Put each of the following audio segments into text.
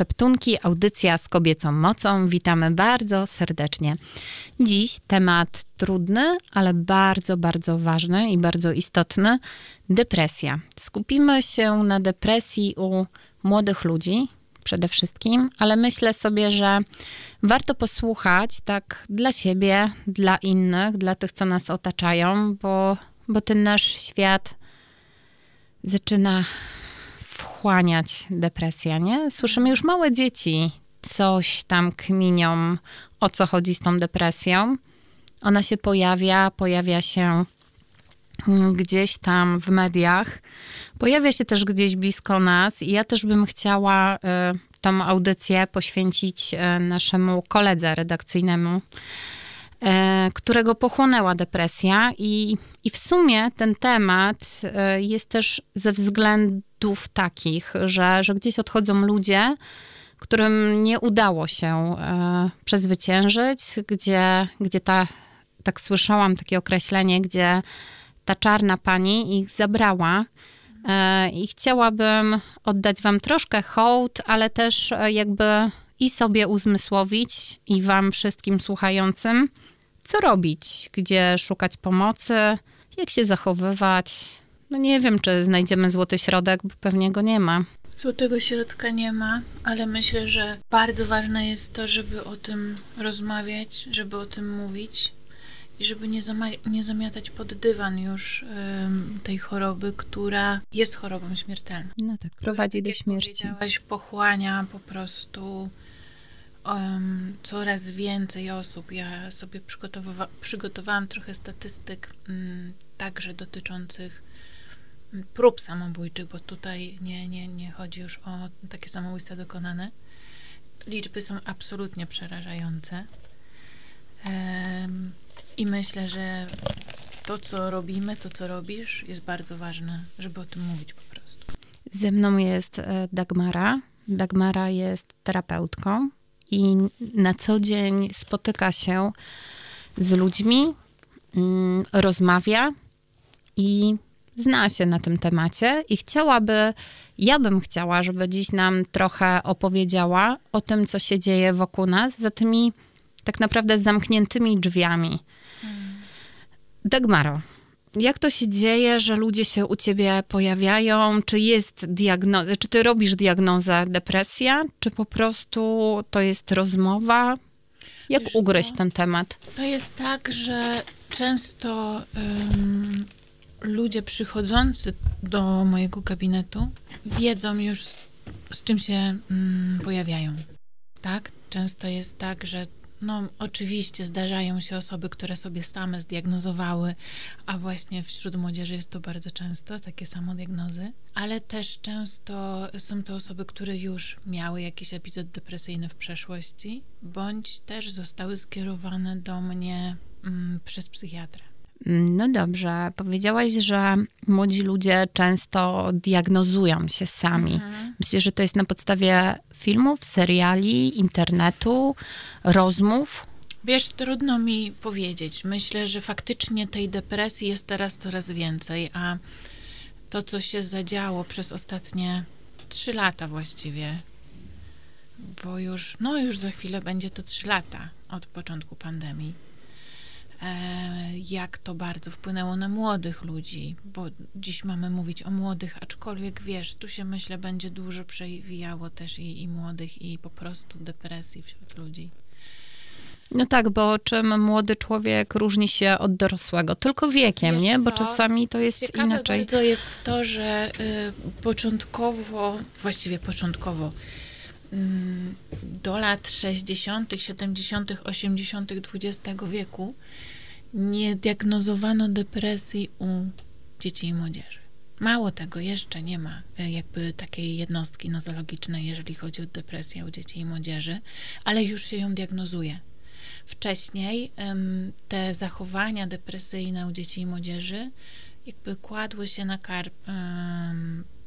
Szeptunki, audycja z kobiecą mocą. Witamy bardzo serdecznie. Dziś temat trudny, ale bardzo, bardzo ważny i bardzo istotny depresja. Skupimy się na depresji u młodych ludzi przede wszystkim, ale myślę sobie, że warto posłuchać tak dla siebie, dla innych, dla tych, co nas otaczają, bo, bo ten nasz świat zaczyna wchłaniać depresja, nie? Słyszymy już małe dzieci, coś tam kminią, o co chodzi z tą depresją. Ona się pojawia, pojawia się mm, gdzieś tam w mediach, pojawia się też gdzieś blisko nas i ja też bym chciała y, tą audycję poświęcić y, naszemu koledze redakcyjnemu, y, którego pochłonęła depresja i, i w sumie ten temat jest też ze względu mitów takich, że, że gdzieś odchodzą ludzie, którym nie udało się e, przezwyciężyć, gdzie, gdzie ta, tak słyszałam takie określenie, gdzie ta czarna pani ich zabrała. E, I chciałabym oddać Wam troszkę hołd, ale też e, jakby i sobie uzmysłowić, i Wam wszystkim słuchającym, co robić, gdzie szukać pomocy, jak się zachowywać, no nie wiem, czy znajdziemy złoty środek, bo pewnie go nie ma. Złotego środka nie ma, ale myślę, że bardzo ważne jest to, żeby o tym rozmawiać, żeby o tym mówić i żeby nie, nie zamiatać pod dywan już ym, tej choroby, która jest chorobą śmiertelną. No tak, prowadzi do śmierci. Powiedziałaś, pochłania po prostu um, coraz więcej osób. Ja sobie przygotowałam trochę statystyk um, także dotyczących prób samobójczych, bo tutaj nie, nie, nie chodzi już o takie samobójstwa dokonane. Liczby są absolutnie przerażające. I myślę, że to, co robimy, to, co robisz, jest bardzo ważne, żeby o tym mówić po prostu. Ze mną jest e, Dagmara. Dagmara jest terapeutką i na co dzień spotyka się z ludźmi, mm, rozmawia i zna się na tym temacie i chciałaby, ja bym chciała, żeby dziś nam trochę opowiedziała o tym, co się dzieje wokół nas, za tymi tak naprawdę zamkniętymi drzwiami. Hmm. Dagmaro, jak to się dzieje, że ludzie się u ciebie pojawiają? Czy jest diagnoza, czy ty robisz diagnozę depresja, czy po prostu to jest rozmowa? Jak Wiesz ugryźć co? ten temat? To jest tak, że często um, ludzie przychodzący do mojego gabinetu wiedzą już, z, z czym się mm, pojawiają. Tak? Często jest tak, że no, oczywiście zdarzają się osoby, które sobie same zdiagnozowały, a właśnie wśród młodzieży jest to bardzo często takie samo diagnozy, ale też często są to osoby, które już miały jakiś epizod depresyjny w przeszłości, bądź też zostały skierowane do mnie mm, przez psychiatrę. No dobrze, powiedziałaś, że młodzi ludzie często diagnozują się sami. Mhm. Myślisz, że to jest na podstawie filmów, seriali, internetu, rozmów? Wiesz, trudno mi powiedzieć. Myślę, że faktycznie tej depresji jest teraz coraz więcej, a to, co się zadziało przez ostatnie trzy lata właściwie, bo już, no już za chwilę będzie to trzy lata od początku pandemii jak to bardzo wpłynęło na młodych ludzi, bo dziś mamy mówić o młodych, aczkolwiek wiesz, tu się myślę będzie dużo przewijało też i, i młodych, i po prostu depresji wśród ludzi. No tak, bo czym młody człowiek różni się od dorosłego? Tylko wiekiem, Wiesz nie? Bo co? czasami to jest Ciekawe inaczej. bardzo jest to, że y, początkowo, właściwie początkowo, y, do lat 60., 70., 80. XX wieku nie diagnozowano depresji u dzieci i młodzieży. Mało tego, jeszcze nie ma e, jakby takiej jednostki nozologicznej, jeżeli chodzi o depresję u dzieci i młodzieży, ale już się ją diagnozuje. Wcześniej te zachowania depresyjne u dzieci i młodzieży jakby kładły się na karp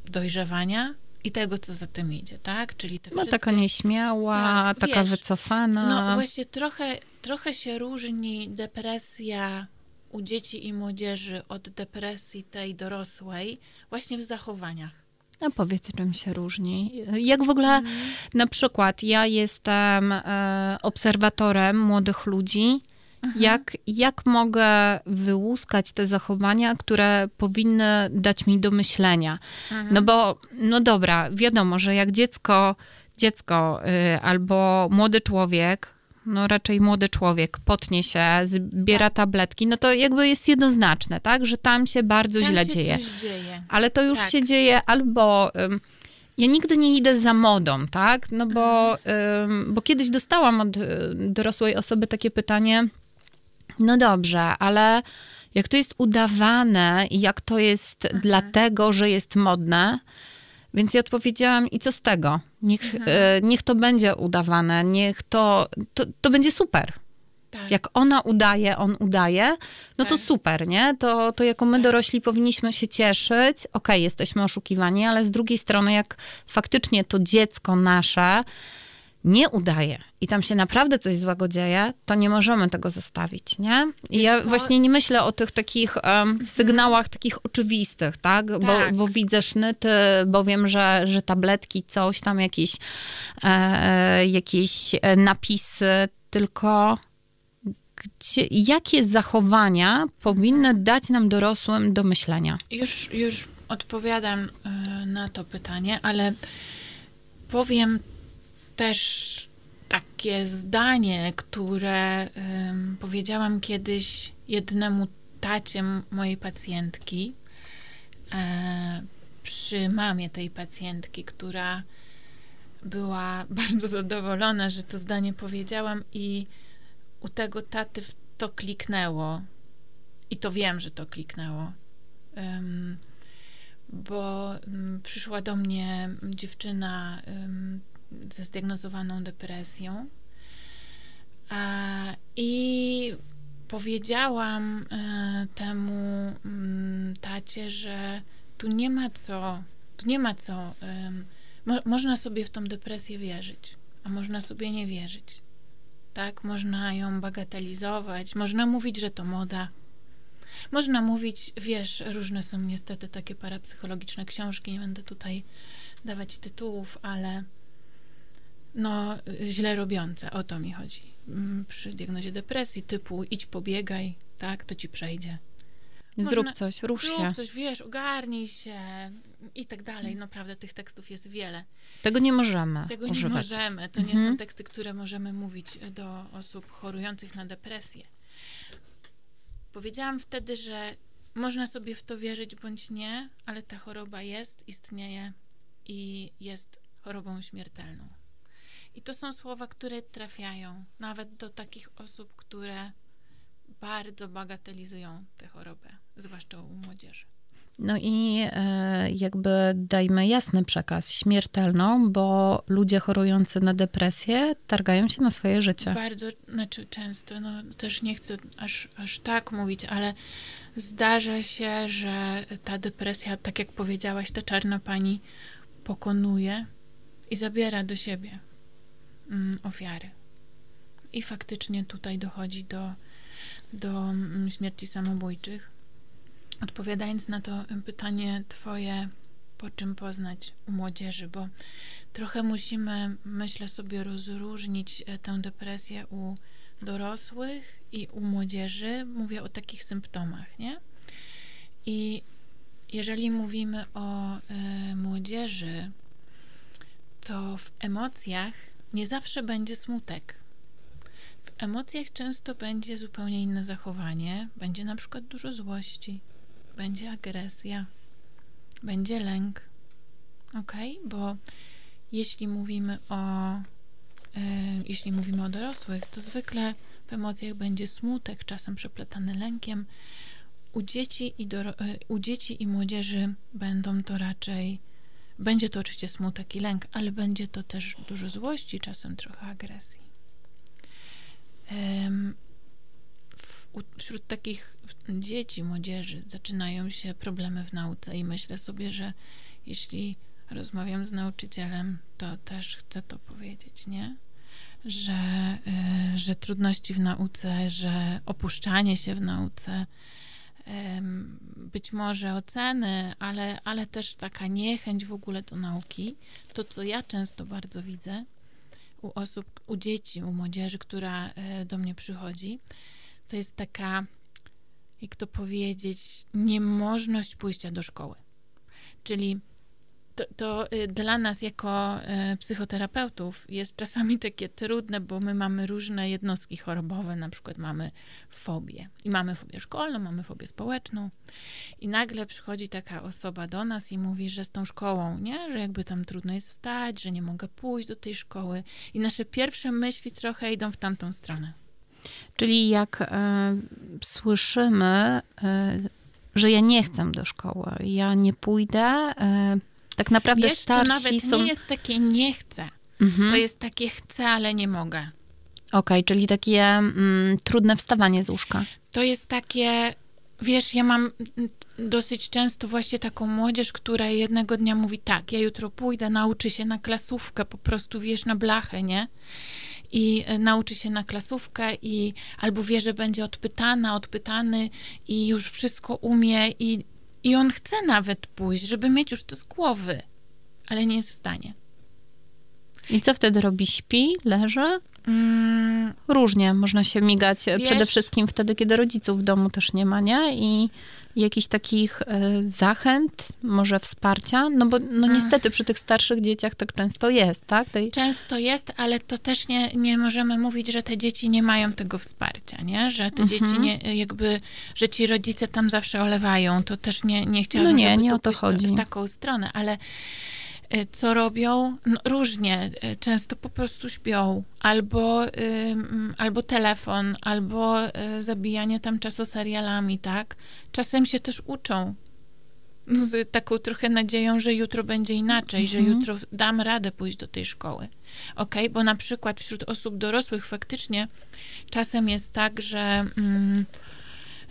dojrzewania, i tego, co za tym idzie, tak? Czyli te no, wszystkie... taka nieśmiała, tak, taka wiesz, wycofana. No właśnie trochę, trochę się różni depresja u dzieci i młodzieży od depresji tej dorosłej właśnie w zachowaniach. No powiedz, czym się różni. Jak w ogóle, mm. na przykład, ja jestem e, obserwatorem młodych ludzi. Mhm. Jak, jak mogę wyłuskać te zachowania, które powinny dać mi do myślenia? Mhm. No bo, no dobra, wiadomo, że jak dziecko, dziecko y, albo młody człowiek no raczej młody człowiek potnie się, zbiera tak. tabletki, no to jakby jest jednoznaczne, tak, że tam się bardzo tam źle się dzieje. dzieje. Ale to już tak. się dzieje albo... Ja nigdy nie idę za modą, tak? No bo, um, bo kiedyś dostałam od y, dorosłej osoby takie pytanie, no dobrze, ale jak to jest udawane i jak to jest mhm. dlatego, że jest modne, więc ja odpowiedziałam, i co z tego? Niech, mhm. e, niech to będzie udawane, niech to, to, to będzie super. Tak. Jak ona udaje, on udaje, no tak. to super, nie? To, to jako my tak. dorośli powinniśmy się cieszyć. Okej, okay, jesteśmy oszukiwani, ale z drugiej strony, jak faktycznie to dziecko nasze nie udaje i tam się naprawdę coś złego dzieje, to nie możemy tego zostawić, nie? I ja co? właśnie nie myślę o tych takich um, sygnałach takich oczywistych, tak? tak. Bo, bo, widzę sznyty, bo wiem, że, że tabletki, coś tam, jakieś, e, jakieś napisy, tylko gdzie, jakie zachowania powinny dać nam dorosłym do myślenia? Już, już odpowiadam y, na to pytanie, ale powiem też takie zdanie, które powiedziałam kiedyś jednemu tacie mojej pacjentki, e, przy mamie tej pacjentki, która była bardzo zadowolona, że to zdanie powiedziałam i u tego taty to kliknęło. I to wiem, że to kliknęło. Um, bo um, przyszła do mnie dziewczyna um, ze zdiagnozowaną depresją. I powiedziałam e, temu mm, tacie, że tu nie ma co, tu nie ma co. Mo można sobie w tą depresję wierzyć, a można sobie nie wierzyć. Tak, można ją bagatelizować, można mówić, że to moda. Można mówić, wiesz, różne są niestety takie parapsychologiczne książki, nie będę tutaj dawać tytułów, ale no, źle robiące. O to mi chodzi. Mm, przy diagnozie depresji typu idź pobiegaj, tak, to ci przejdzie. Zrób coś, rusz zrób się. Zrób coś, wiesz, ogarnij się i tak dalej. Naprawdę tych tekstów jest wiele. Tego nie możemy Tego używać. nie możemy. To mhm. nie są teksty, które możemy mówić do osób chorujących na depresję. Powiedziałam wtedy, że można sobie w to wierzyć bądź nie, ale ta choroba jest, istnieje i jest chorobą śmiertelną. I to są słowa, które trafiają nawet do takich osób, które bardzo bagatelizują tę chorobę, zwłaszcza u młodzieży. No i e, jakby dajmy jasny przekaz, śmiertelną, bo ludzie chorujący na depresję targają się na swoje życie. Bardzo, znaczy często, no też nie chcę aż, aż tak mówić, ale zdarza się, że ta depresja, tak jak powiedziałaś, ta czarna pani pokonuje i zabiera do siebie. Mm, ofiary. I faktycznie tutaj dochodzi do, do mm, śmierci samobójczych. Odpowiadając na to pytanie Twoje, po czym poznać u młodzieży, bo trochę musimy, myślę sobie, rozróżnić e, tę depresję u dorosłych i u młodzieży. Mówię o takich symptomach, nie? I jeżeli mówimy o y, młodzieży, to w emocjach nie zawsze będzie smutek. W emocjach często będzie zupełnie inne zachowanie. Będzie na przykład dużo złości, będzie agresja, będzie lęk. Ok? Bo jeśli mówimy o, yy, jeśli mówimy o dorosłych, to zwykle w emocjach będzie smutek, czasem przeplatany lękiem. U dzieci i, do, yy, u dzieci i młodzieży będą to raczej będzie to oczywiście smutek i lęk, ale będzie to też dużo złości, czasem trochę agresji. Wśród takich dzieci, młodzieży zaczynają się problemy w nauce i myślę sobie, że jeśli rozmawiam z nauczycielem, to też chcę to powiedzieć, nie? Że, e, że trudności w nauce, że opuszczanie się w nauce, być może oceny, ale, ale też taka niechęć w ogóle do nauki. To, co ja często bardzo widzę u osób, u dzieci, u młodzieży, która e, do mnie przychodzi, to jest taka, jak to powiedzieć, niemożność pójścia do szkoły. Czyli to, to y, dla nas jako y, psychoterapeutów jest czasami takie trudne, bo my mamy różne jednostki chorobowe, na przykład mamy fobię. I mamy fobię szkolną, mamy fobię społeczną. I nagle przychodzi taka osoba do nas i mówi, że z tą szkołą, nie? Że jakby tam trudno jest wstać, że nie mogę pójść do tej szkoły. I nasze pierwsze myśli trochę idą w tamtą stronę. Czyli jak e, słyszymy, e, że ja nie chcę do szkoły, ja nie pójdę, e, tak naprawdę Wiesz, starsi to nawet są... nie jest takie nie chcę. Mhm. To jest takie chcę, ale nie mogę. Okej, czyli takie mm, trudne wstawanie z łóżka. To jest takie, wiesz, ja mam dosyć często właśnie taką młodzież, która jednego dnia mówi tak, ja jutro pójdę, nauczy się na klasówkę, po prostu wiesz, na blachę, nie? I e, nauczy się na klasówkę i albo wie, że będzie odpytana, odpytany i już wszystko umie i, i on chce nawet pójść, żeby mieć już to z głowy, ale nie jest w stanie. I co wtedy robi? Śpi, leży? Mm, Różnie, można się migać e, Wiesz- przede wszystkim wtedy, kiedy rodziców w domu też nie ma, nie? I jakichś takich e, zachęt, może wsparcia, no bo no niestety przy tych starszych dzieciach tak często jest, tak? Tej, Często jest, ale to też nie, nie możemy mówić, że te dzieci nie mają tego wsparcia, nie? Że te Mhm. dzieci nie, jakby, że ci rodzice tam zawsze olewają, to też nie, nie chciałabym, No nie, żeby nie o to chodzi. W taką stronę, ale y, co robią? No, różnie. Y, Często po prostu śpią. Albo, y, mm, albo telefon, albo y, zabijanie tam czasu serialami, tak? Czasem się też uczą. Z taką trochę nadzieją, że jutro będzie inaczej, że Mhm. jutro dam radę pójść do tej szkoły. Ok, bo na przykład wśród osób dorosłych faktycznie czasem jest tak, że, mm,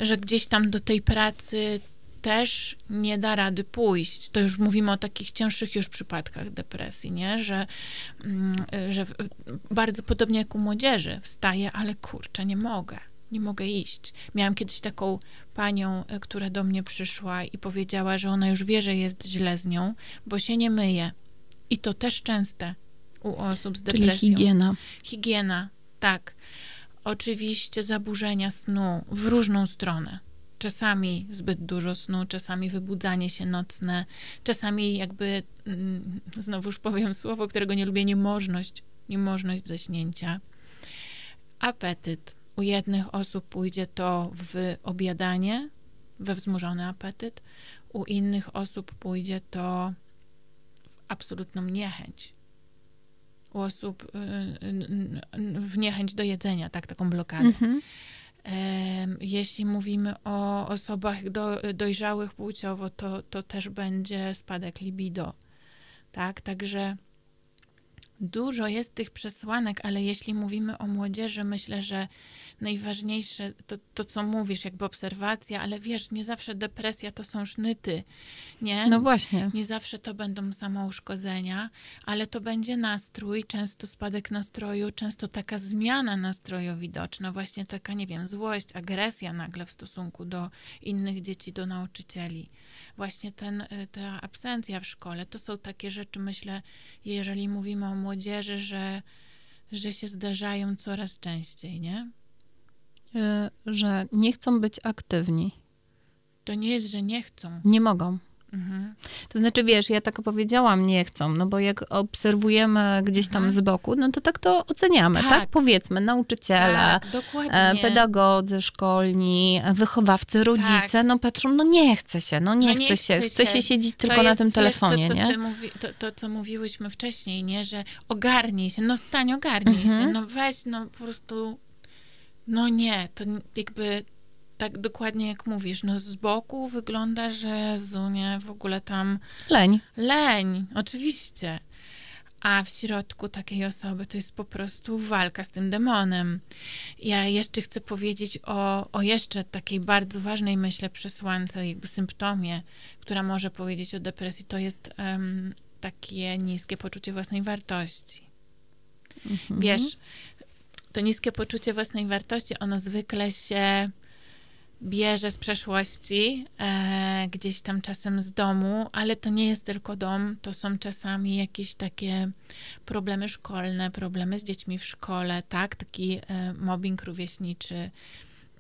że gdzieś tam do tej pracy też nie da rady pójść. To już mówimy o takich cięższych już przypadkach depresji, nie? Że, mm, że bardzo podobnie jak u młodzieży wstaje, ale kurczę, nie mogę. Nie mogę iść. Miałam kiedyś taką panią, y, która do mnie przyszła i powiedziała, że ona już wie, że jest źle z nią, bo się nie myje. I to też częste u osób z czyli depresją. higiena. Higiena, tak. Oczywiście zaburzenia snu w różną stronę. Czasami zbyt dużo snu, czasami wybudzanie się nocne, czasami jakby, mm, znowuż powiem słowo, którego nie lubię, niemożność, niemożność zaśnięcia. Apetyt. U jednych osób pójdzie to w obiadanie, we wzmożony apetyt, u innych osób pójdzie to w absolutną niechęć u osób y, y, w niechęć do jedzenia, tak, taką blokadę. Mhm. Jeśli mówimy o osobach do, dojrzałych płciowo, to, to też będzie spadek libido, tak, także dużo jest tych przesłanek, ale jeśli mówimy o młodzieży, myślę, że najważniejsze to, to co mówisz, jakby obserwacja, ale wiesz, nie zawsze depresja to są sznyty, nie? No właśnie. Nie zawsze to będą samouszkodzenia, ale to będzie nastrój, często spadek nastroju, często taka zmiana nastroju widoczna, właśnie taka, nie wiem, złość, agresja nagle w stosunku do innych dzieci, do nauczycieli. Właśnie ten, y, ta absencja w szkole, to są takie rzeczy, myślę, jeżeli mówimy o młodzieży, że, że się zdarzają coraz częściej, nie? Y, Że nie chcą być aktywni. To nie jest, że nie chcą. Nie mogą. Mhm. To znaczy, wiesz, ja tak powiedziałam, nie chcą, no bo jak obserwujemy gdzieś tam Mhm. z boku, no to tak to oceniamy, tak? Tak. Powiedzmy, nauczyciele, Tak, e, pedagodzy szkolni, wychowawcy, rodzice, no patrzą, no nie chce się, no nie, No nie chce się, chce chce się. siedzieć tylko na jest, tym wiesz, telefonie, to, co nie? Mówi, to, to, co mówiłyśmy wcześniej, nie? Że ogarnij się, no wstań, ogarnij Mhm. się, no weź, no po prostu, no nie, to jakby tak dokładnie jak mówisz, no z boku wygląda, że Zunie w ogóle tam Leń. leń, oczywiście. A w środku takiej osoby to jest po prostu walka z tym demonem. Ja jeszcze chcę powiedzieć o, o jeszcze takiej bardzo ważnej, myślę, przesłance, jakby symptomie, która może powiedzieć o depresji. To jest em, takie niskie poczucie własnej wartości. Mhm. Wiesz, to niskie poczucie własnej wartości, ono zwykle się bierze z przeszłości, e, gdzieś tam czasem z domu, ale to nie jest tylko dom, to są czasami jakieś takie problemy szkolne, problemy z dziećmi w szkole, tak? Taki e, mobbing rówieśniczy.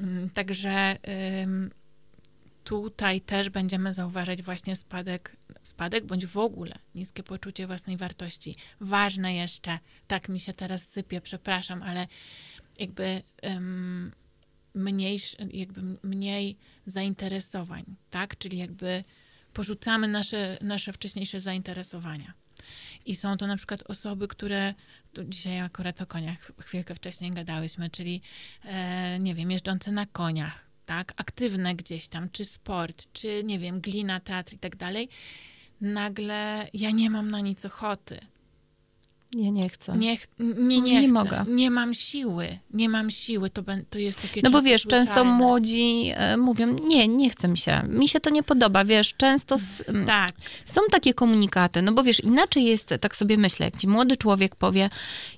Mm, także tutaj też będziemy zauważać właśnie spadek, spadek bądź w ogóle niskie poczucie własnej wartości. Ważne jeszcze, tak mi się teraz sypie, przepraszam, ale jakby um, mniejsz, jakby mniej zainteresowań, tak? Czyli jakby porzucamy nasze, nasze wcześniejsze zainteresowania. I są to na przykład osoby, które, tu dzisiaj akurat o koniach chwilkę wcześniej gadałyśmy, czyli e, nie wiem, jeżdżące na koniach, tak, aktywne gdzieś tam, czy sport, czy nie wiem, glina, teatr i tak dalej, nagle ja nie mam na nic ochoty. Ja nie chcę. Nie, nie, nie, nie chcę. mogę. Nie mam siły. Nie mam siły. To, to jest takie No bo wiesz, często młodzi e, mówią, nie, nie chce mi się. Mi się to nie podoba. Wiesz, często s, tak. są takie komunikaty. No bo wiesz, inaczej jest, tak sobie myślę, jak ci młody człowiek powie,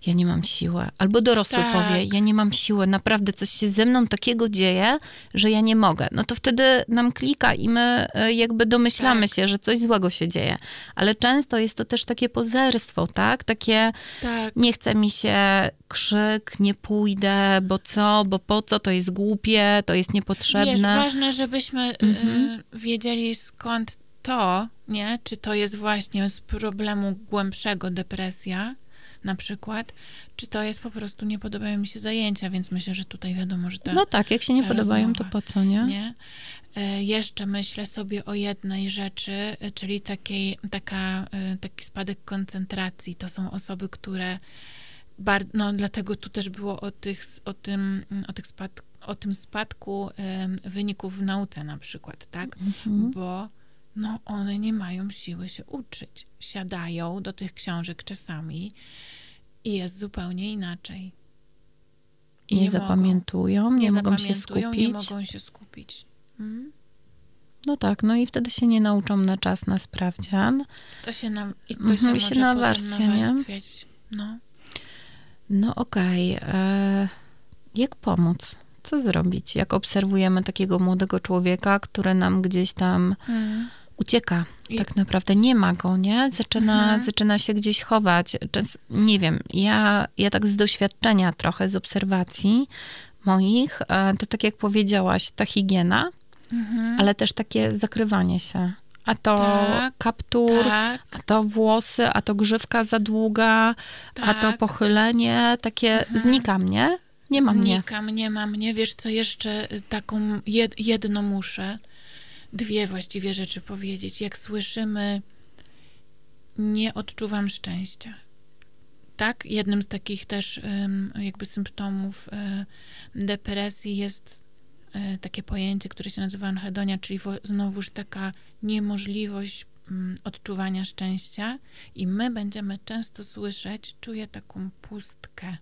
ja nie mam siły. Albo dorosły tak. powie, ja nie mam siły. Naprawdę coś się ze mną takiego dzieje, że ja nie mogę. No to wtedy nam klika i my e, jakby domyślamy tak. się, że coś złego się dzieje. Ale często jest to też takie pozerstwo, tak? Takie tak. nie chce mi się krzyk, nie pójdę, bo co, bo po co, to jest głupie, to jest niepotrzebne. Wiesz, ważne, żebyśmy mhm. y, wiedzieli skąd to, nie? Czy to jest właśnie z problemu głębszego depresja, na przykład, czy to jest po prostu nie podobają mi się zajęcia, więc myślę, że tutaj wiadomo, że to. No tak, jak się nie podobają, rozmowa, to po co, nie? nie? E, jeszcze myślę sobie o jednej rzeczy, e, czyli takiej, taka, e, taki spadek koncentracji. To są osoby, które bar, no dlatego tu też było o, tych, o tym, o tych spad, o tym spadku wyników w nauce na przykład, tak? Mhm. Bo no one nie mają siły się uczyć. Siadają do tych książek czasami i jest zupełnie inaczej. I nie, nie zapamiętują, mogą, nie, nie mogą się skupić. Nie mogą się skupić. Mhm. No tak, no i wtedy się nie nauczą na czas na sprawdzian. To się, na, i to mhm, się, się nawarstwia, nie? No, no okej. Okay. E, jak pomóc? Co zrobić? Jak obserwujemy takiego młodego człowieka, który nam gdzieś tam hmm. Ucieka? I... Tak naprawdę nie ma go, nie? Zaczyna, mhm. zaczyna się gdzieś chować. Czas, nie wiem, ja, ja tak z doświadczenia trochę, z obserwacji moich, e, to tak jak powiedziałaś, ta higiena, mhm. ale też takie zakrywanie się. A to tak, kaptur, tak. a to włosy, a to grzywka za długa, tak. a to tak. pochylenie, takie mhm. znikam, nie? Nie mam mnie. Znikam, nie mam mnie. Wiesz, co jeszcze taką jed, jedno muszę, dwie właściwie rzeczy powiedzieć. Jak słyszymy, nie odczuwam szczęścia. Tak, jednym z takich też jakby symptomów depresji jest E, takie pojęcie, które się nazywa anhedonia, czyli znowuż taka niemożliwość mm, odczuwania szczęścia i my będziemy często słyszeć, czuję taką pustkę.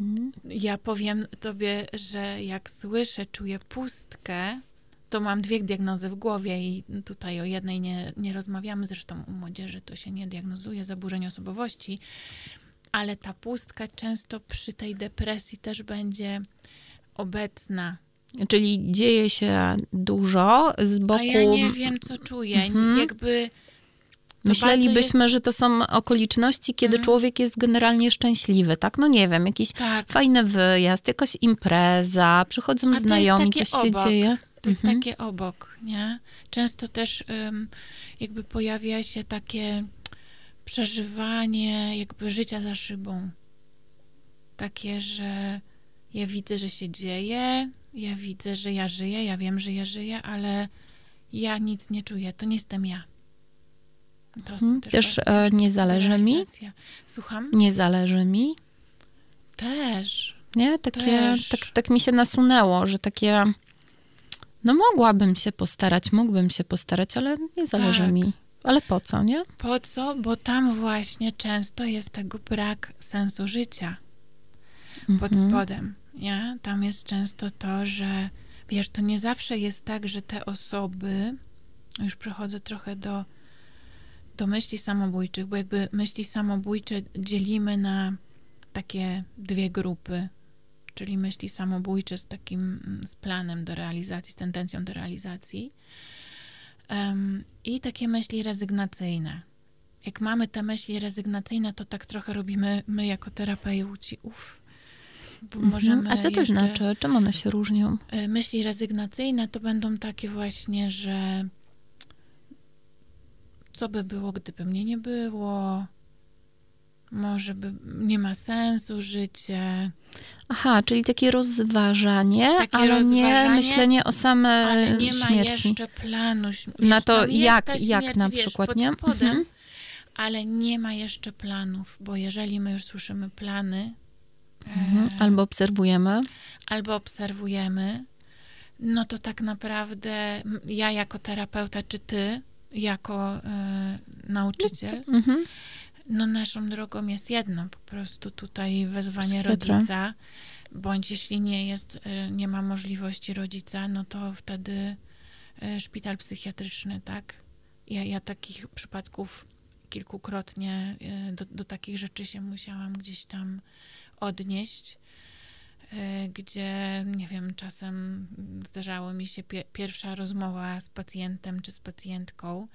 Mhm. Ja powiem tobie, że jak słyszę, czuję pustkę, to mam dwie diagnozy w głowie i tutaj o jednej nie, nie rozmawiamy, zresztą u młodzieży to się nie diagnozuje, zaburzeń osobowości, ale ta pustka często przy tej depresji też będzie obecna. Czyli dzieje się dużo z boku. A ja nie wiem, co czuję. Mhm. Jakby. Myślelibyśmy, jest... że to są okoliczności, kiedy mhm. człowiek jest generalnie szczęśliwy, tak? No nie wiem, jakiś tak. fajny wyjazd, jakaś impreza, przychodzą znajomi, coś obok. się dzieje. To jest mhm. takie obok, nie? Często też um, jakby pojawia się takie przeżywanie jakby życia za szybą. Takie, że ja widzę, że się dzieje, ja widzę, że ja żyję, ja wiem, że ja żyję, ale ja nic nie czuję, to nie jestem ja. To hmm, też, też e, nie zależy mi. Słucham? Nie zależy mi. Też. Nie? Takie, też. Tak, tak mi się nasunęło, że takie no mogłabym się postarać, mógłbym się postarać, ale nie zależy tak. mi. Ale po co, nie? Po co? Bo tam właśnie często jest tego brak sensu życia pod mhm. spodem nie? Tam jest często to, że wiesz, to nie zawsze jest tak, że te osoby, już przechodzę trochę do, do myśli samobójczych, bo jakby myśli samobójcze dzielimy na takie dwie grupy. Czyli myśli samobójcze z takim, mm, z planem do realizacji, z tendencją do realizacji. Um, I takie myśli rezygnacyjne. Jak mamy te myśli rezygnacyjne, to tak trochę robimy my jako terapeuci. Uff, Mhm. A co to znaczy? Czym one się różnią? E, myśli rezygnacyjne to będą takie właśnie, że co by było, gdyby mnie nie było? Może by nie ma sensu życie. Aha, czyli takie rozważanie, takie ale rozważanie, nie myślenie o samej ale nie śmierci. ma jeszcze planu. Wiesz, na to jak, jak na przykład, wiesz, nie? Spodem, mhm. Ale nie ma jeszcze planów, bo jeżeli my już słyszymy plany, Mhm. Albo obserwujemy. Albo obserwujemy. No to tak naprawdę ja jako terapeuta, czy ty jako e, nauczyciel, mhm. No naszą drogą jest jedno, po prostu tutaj wezwanie Psychiatra. rodzica, bądź jeśli nie jest, e, nie ma możliwości rodzica, no to wtedy e, szpital psychiatryczny, tak? Ja, ja takich przypadków kilkukrotnie e, do, do takich rzeczy się musiałam gdzieś tam odnieść, gdzie, nie wiem, czasem zdarzało mi się pie pierwsza rozmowa z pacjentem czy z pacjentką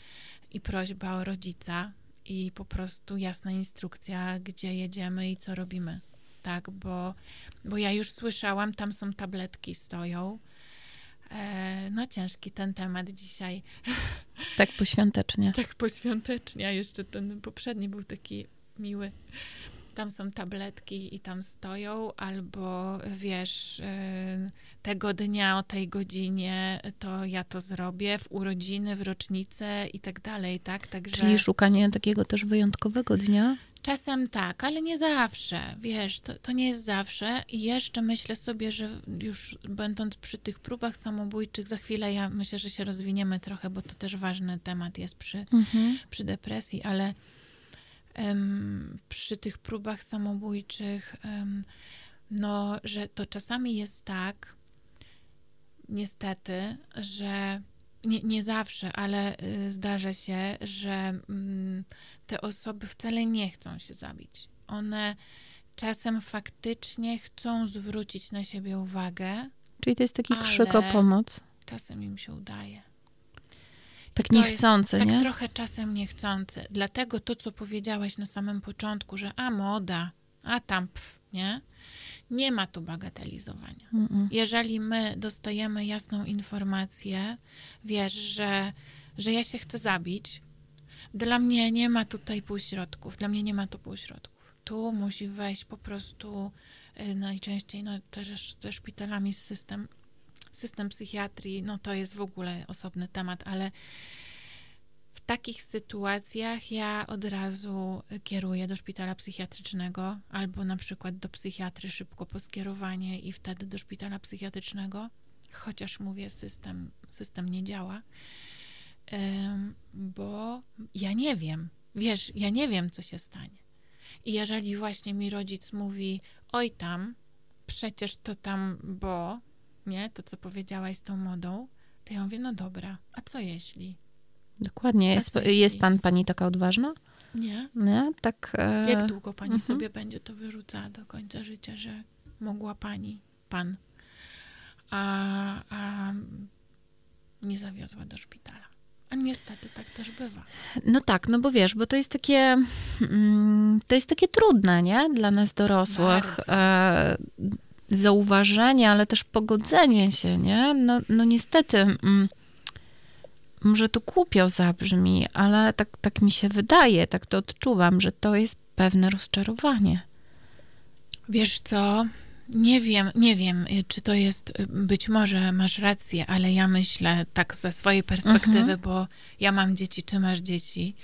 i prośba o rodzica i po prostu jasna instrukcja, gdzie jedziemy i co robimy. Tak, bo, bo ja już słyszałam, tam są tabletki, stoją. E, no ciężki ten temat dzisiaj. Tak poświątecznie. tak poświątecznie, a jeszcze ten poprzedni był taki miły tam są tabletki i tam stoją, albo wiesz, y, tego dnia o tej godzinie to ja to zrobię, w urodziny, w rocznicę i tak dalej, tak? Także... Czyli szukanie takiego też wyjątkowego dnia? Czasem tak, ale nie zawsze, wiesz, to, to nie jest zawsze i jeszcze myślę sobie, że już będąc przy tych próbach samobójczych, za chwilę ja myślę, że się rozwiniemy trochę, bo to też ważny temat jest przy, mhm. przy depresji, ale przy tych próbach samobójczych, no, że to czasami jest tak, niestety, że nie, nie zawsze, ale y, zdarza się, że mm, te osoby wcale nie chcą się zabić. One czasem faktycznie chcą zwrócić na siebie uwagę. Czyli to jest taki krzyk o pomoc. Czasem im się udaje. Tak niechcący, tak nie? Tak trochę czasem niechcący. Dlatego to, co powiedziałaś na samym początku, że a moda, a tam pf, nie? Nie ma tu bagatelizowania. Mm -mm. Jeżeli my dostajemy jasną informację, wiesz, że, że ja się chcę zabić, dla mnie nie ma tutaj półśrodków. Dla mnie nie ma tu półśrodków. Tu musi wejść po prostu y, najczęściej no, też ze szpitalami system system psychiatrii, no to jest w ogóle osobny temat, ale w takich sytuacjach ja od razu kieruję do szpitala psychiatrycznego albo na przykład do psychiatry szybko po skierowanie i wtedy do szpitala psychiatrycznego, chociaż mówię, system, system nie działa, bo ja nie wiem, wiesz, ja nie wiem, co się stanie. I jeżeli właśnie mi rodzic mówi, oj tam, przecież to tam, bo, nie, to co powiedziałaś z tą modą, to ja mówię, no dobra, a co jeśli? Dokładnie. Jest, jest pan, pani taka odważna? Nie. Nie? Tak. E... Jak długo pani mhm. sobie będzie to wyrzucała do końca życia, że mogła pani, pan, a, a nie zawiozła do szpitala? A niestety tak też bywa. No tak, no bo wiesz, bo to jest takie, mm, to jest takie trudne, nie? Dla nas dorosłych. E, zauważenie, ale też pogodzenie się, nie? No, no niestety, mm, może to głupio zabrzmi, ale tak, tak mi się wydaje, tak to odczuwam, że to jest pewne rozczarowanie. Wiesz co? Nie wiem, nie wiem, y, czy to jest, y, być może masz rację, ale ja myślę tak ze swojej perspektywy, mhm. bo ja mam dzieci, ty masz dzieci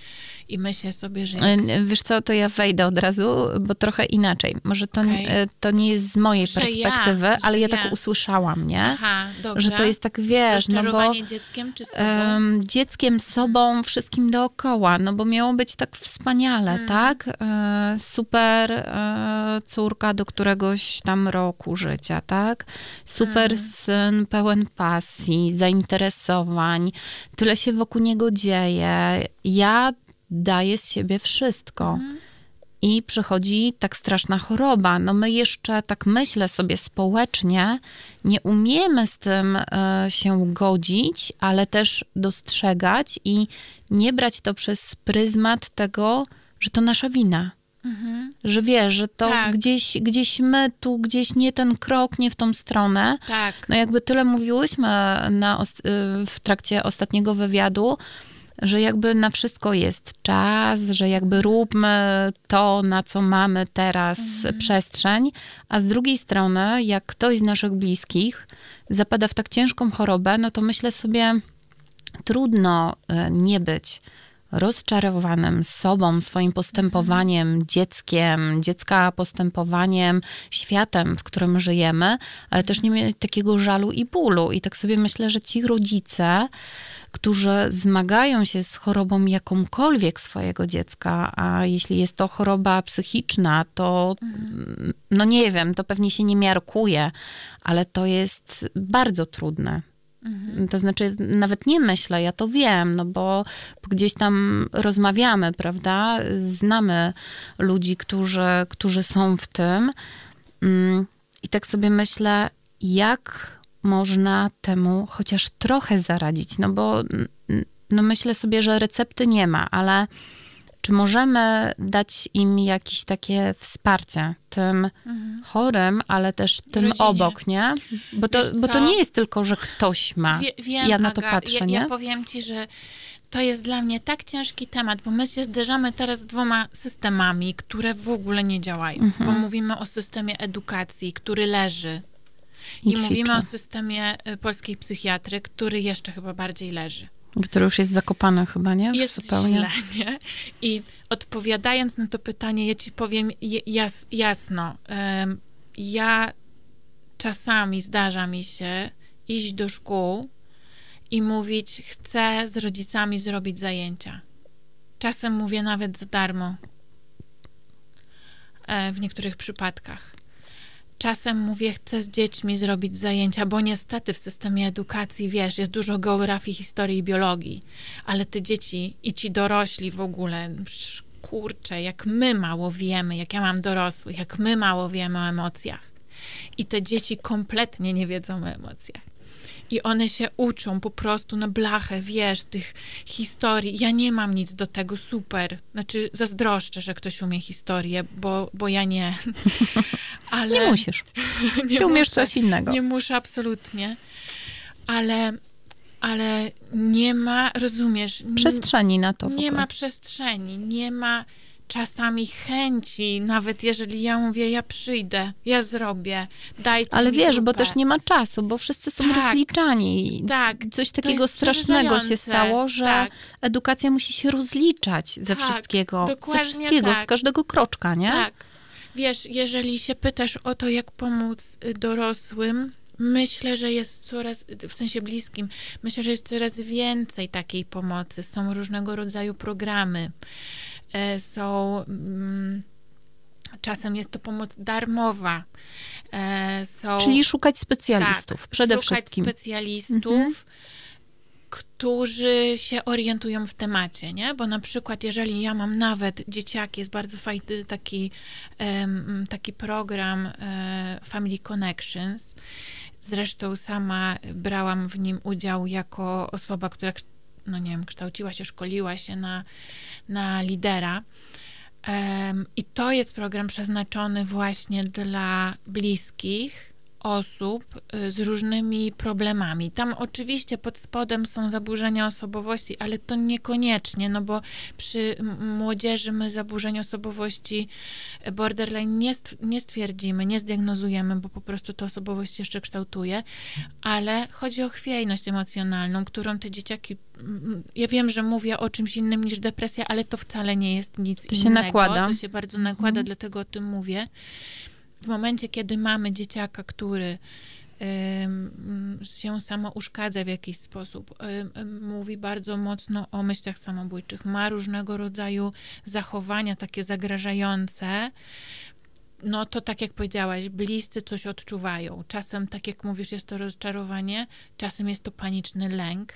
i myślę sobie, że... Jak... Wiesz co, to ja wejdę od razu, bo trochę inaczej. Może to, okay. to nie jest z mojej że perspektywy, ja, ale ja, tak ja, tak usłyszałam, nie? Aha, dobrze. Że to jest tak, wiesz, no bo... dzieckiem czy sobą? Um, dzieckiem, sobą, wszystkim dookoła, no bo miało być tak wspaniale, hmm. tak? E, super e, córka do któregoś tam roku życia, tak? Super hmm. syn, pełen pasji, zainteresowań, tyle się wokół niego dzieje. Ja daję z siebie wszystko. Mhm. i przychodzi tak straszna choroba. No my jeszcze, tak myślę sobie społecznie, nie umiemy z tym e, się godzić, ale też dostrzegać i nie brać to przez pryzmat tego, że to nasza wina. Mhm. Że wiesz, że to tak. gdzieś, gdzieś my tu, gdzieś nie ten krok, nie w tą stronę. Tak. No jakby tyle mówiłyśmy na, y, w trakcie ostatniego wywiadu, że jakby na wszystko jest czas, że jakby róbmy to, na co mamy teraz mhm. przestrzeń, a z drugiej strony, jak ktoś z naszych bliskich zapada w tak ciężką chorobę, no to myślę sobie, trudno y, nie być rozczarowanym sobą, swoim postępowaniem, dzieckiem, dziecka postępowaniem, światem, w którym żyjemy, ale też nie mieć takiego żalu i bólu. I tak sobie myślę, że ci rodzice, którzy zmagają się z chorobą jakąkolwiek swojego dziecka, a jeśli jest to choroba psychiczna, to no nie wiem, to pewnie się nie miarkuje, ale to jest bardzo trudne. Mhm. To znaczy, nawet nie myślę, ja to wiem, no bo gdzieś tam rozmawiamy, prawda? Znamy ludzi, którzy, którzy są w tym. Mm, I tak sobie myślę, jak można temu chociaż trochę zaradzić, no bo no myślę sobie, że recepty nie ma, ale czy możemy dać im jakieś takie wsparcie tym mhm. chorym, ale też tym Rodzinie. obok, nie? Bo to, bo to nie jest tylko, że ktoś ma. Wie, wiem, ja na to Aga, patrzę, ja, nie? Ja powiem ci, że to jest dla mnie tak ciężki temat, bo my się zderzamy teraz z dwoma systemami, które w ogóle nie działają. Mhm. Bo mówimy o systemie edukacji, który leży. I, I mówimy o systemie y, polskiej psychiatry, który jeszcze chyba bardziej leży. Który już jest zakopany chyba, nie? Jest Zupełnie. źle, nie? I odpowiadając na to pytanie, ja ci powiem jas, jasno. Ja czasami zdarza mi się iść do szkół i mówić, chcę z rodzicami zrobić zajęcia. Czasem mówię nawet za darmo. E, w niektórych przypadkach. Czasem mówię, chcę z dziećmi zrobić zajęcia, bo niestety w systemie edukacji, wiesz, jest dużo geografii, historii i biologii, ale te dzieci i ci dorośli w ogóle, kurczę, jak my mało wiemy, jak ja mam dorosłych, jak my mało wiemy o emocjach. I te dzieci kompletnie nie wiedzą o emocjach i one się uczą po prostu na blachę, wiesz, tych historii. Ja nie mam nic do tego, super. Znaczy, zazdroszczę, że ktoś umie historię, bo, bo ja nie. Ale... Nie musisz. nie Ty umiesz muszę, coś innego. Nie muszę, absolutnie. Ale ale nie ma, rozumiesz? Przestrzeni na to. Nie ma przestrzeni, nie ma czasami chęci, nawet jeżeli ja mówię, ja przyjdę, ja zrobię, dajcie Ale wiesz, grupę. bo też nie ma czasu, bo wszyscy są tak, rozliczani. Tak. Coś takiego strasznego się stało, że tak. edukacja musi się rozliczać ze tak, wszystkiego, ze wszystkiego, tak. z każdego kroczka, nie? Tak. Wiesz, jeżeli się pytasz o to, jak pomóc y, dorosłym, Myślę, że jest coraz, w sensie bliskim, myślę, że jest coraz więcej takiej pomocy. Są różnego rodzaju programy. E, są. Mm, czasem jest to pomoc darmowa. E, są, Czyli szukać specjalistów tak, przede szukać wszystkim. specjalistów. Mhm którzy się orientują w temacie, nie? Bo na przykład, jeżeli ja mam nawet dzieciaki, jest bardzo fajny taki, taki program um, Family Connections. Zresztą sama brałam w nim udział jako osoba, która, no nie wiem, kształciła się, szkoliła się na na lidera. I to jest program przeznaczony właśnie dla bliskich, osób y, z różnymi problemami. Tam oczywiście pod spodem są zaburzenia osobowości, ale to niekoniecznie, no bo przy młodzieży my zaburzeń osobowości borderline nie, nie stwierdzimy, nie zdiagnozujemy, bo po prostu ta osobowość jeszcze kształtuje, ale chodzi o chwiejność emocjonalną, którą te dzieciaki ja wiem, że mówię o czymś innym niż depresja, ale to wcale nie jest nic to innego. Się nakłada. To się bardzo nakłada, mhm. dlatego o tym mówię w momencie, kiedy mamy dzieciaka, który się samo uszkadza w jakiś sposób, mówi bardzo mocno o myślach samobójczych, ma różnego rodzaju zachowania takie zagrażające, no to tak jak powiedziałaś, bliscy coś odczuwają. Czasem, tak jak mówisz, jest to rozczarowanie, czasem jest to paniczny lęk.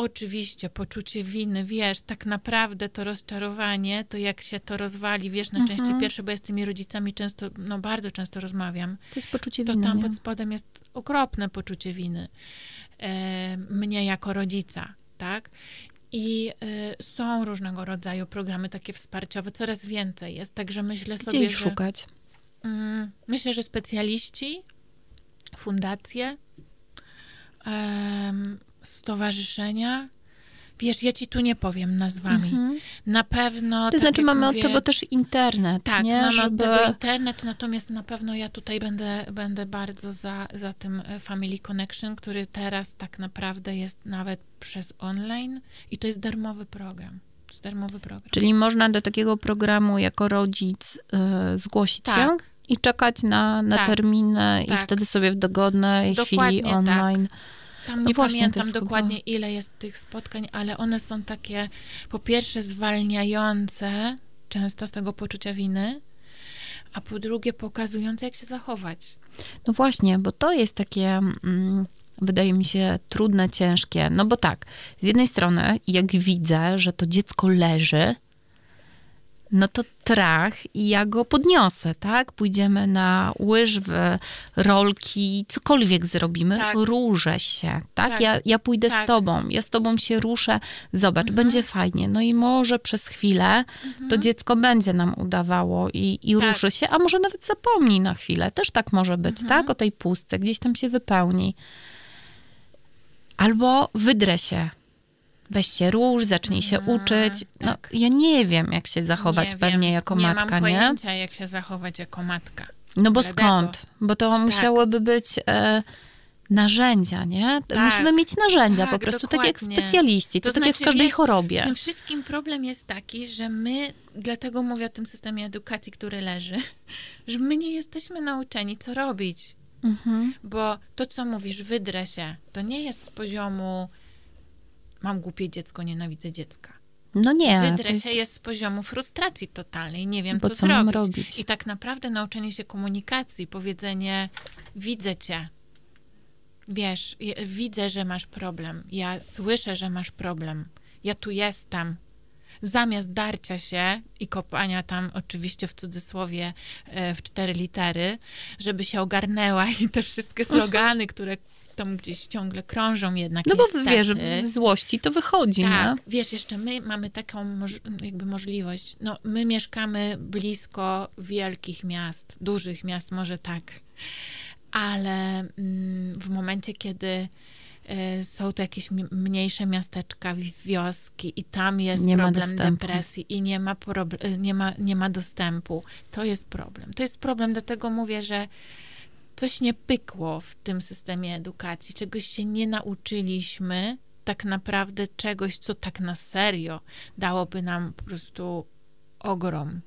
Oczywiście, poczucie winy, wiesz, tak naprawdę to rozczarowanie, to jak się to rozwali, wiesz, na części Mhm. pierwsze, bo ja z tymi rodzicami często, no bardzo często rozmawiam, To jest poczucie to winy. tam nie? pod spodem jest okropne poczucie winy e, mnie jako rodzica, tak? I e, są różnego rodzaju programy takie wsparciowe, coraz więcej jest, także myślę Gdzie sobie, ich że... szukać? Mm, myślę, że specjaliści, fundacje, stowarzyszenia. Wiesz, ja ci tu nie powiem nazwami. Mhm. Na pewno. To tak znaczy mamy mówię, od tego też internet, Tak, nie? mamy Żeby... od tego internet, natomiast na pewno ja tutaj będę, będę bardzo za, za tym e, Family Connection, który teraz tak naprawdę jest nawet przez online i to jest darmowy program. Jest darmowy program. Czyli można do takiego programu jako rodzic y, zgłosić Tak. się i czekać na, na Tak. terminy i Tak. wtedy sobie w dogodnej Dokładnie chwili tak. Tam No nie właśnie, to pamiętam chyba- dokładnie, ile jest tych spotkań, ale one są takie, po pierwsze, zwalniające często z tego poczucia winy, a po drugie, pokazujące, jak się zachować. No właśnie, bo to jest takie, mm, wydaje mi się, trudne, ciężkie. No bo tak, z jednej strony, jak widzę, że to dziecko leży, no to trach i ja go podniosę, tak? Pójdziemy na łyżwy, rolki, cokolwiek zrobimy, Tak. ruszę się, tak? Tak. Ja, ja pójdę z Tak. tobą, ja z tobą się ruszę, zobacz, Mhm. będzie fajnie. No i może przez chwilę to dziecko będzie nam udawało i, i Tak. ruszy się, a może nawet zapomni na chwilę. Też tak może być, Mhm. tak? O tej pustce, gdzieś tam się wypełni. Albo wydrę się. Weź się róż, zacznij się Mhm, uczyć. No, tak. ja nie wiem, jak się zachować Nie pewnie wiem, jako nie matka, mam nie? pojęcia, jak się zachować jako matka. No bo skąd? Bo to musiałyby być e, narzędzia, nie? Tak. Musimy mieć narzędzia, Tak, po prostu tak jak dokładnie. specjaliści. To, To tak jak w znaczy, każdej wiesz, W chorobie. tym wszystkim problem jest taki, że my, dlatego mówię o tym systemie edukacji, który leży, że my nie jesteśmy nauczeni, co robić. Mhm. Bo to, co mówisz, wydrę się, to nie jest z poziomu mam głupie dziecko, nienawidzę dziecka. No nie, Wydrę jest, się jest z poziomu frustracji totalnej, nie wiem, bo co, co zrobić. robić? I tak naprawdę nauczenie się komunikacji, powiedzenie widzę cię, wiesz, widzę, że masz problem, ja słyszę, że masz problem, ja tu jestem. Zamiast darcia się i kopania tam oczywiście w cudzysłowie e, w cztery litery, żeby się ogarnęła i te wszystkie slogany, które tam gdzieś ciągle krążą jednak No bo niestety. wiesz, w złości to wychodzi, Tak, nie? wiesz, jeszcze my mamy taką moż- jakby możliwość. No, my mieszkamy blisko wielkich miast, dużych miast, może tak, ale mm, w momencie, kiedy e, są to jakieś mniejsze miasteczka, wi- wioski i tam jest Nie problem depresji i nie ma, proble- nie, ma, nie ma dostępu, to jest problem. To jest problem, dlatego mówię, że coś nie pykło w tym systemie edukacji, czegoś się nie nauczyliśmy, tak naprawdę czegoś, co tak na serio dałoby nam po prostu ogrom.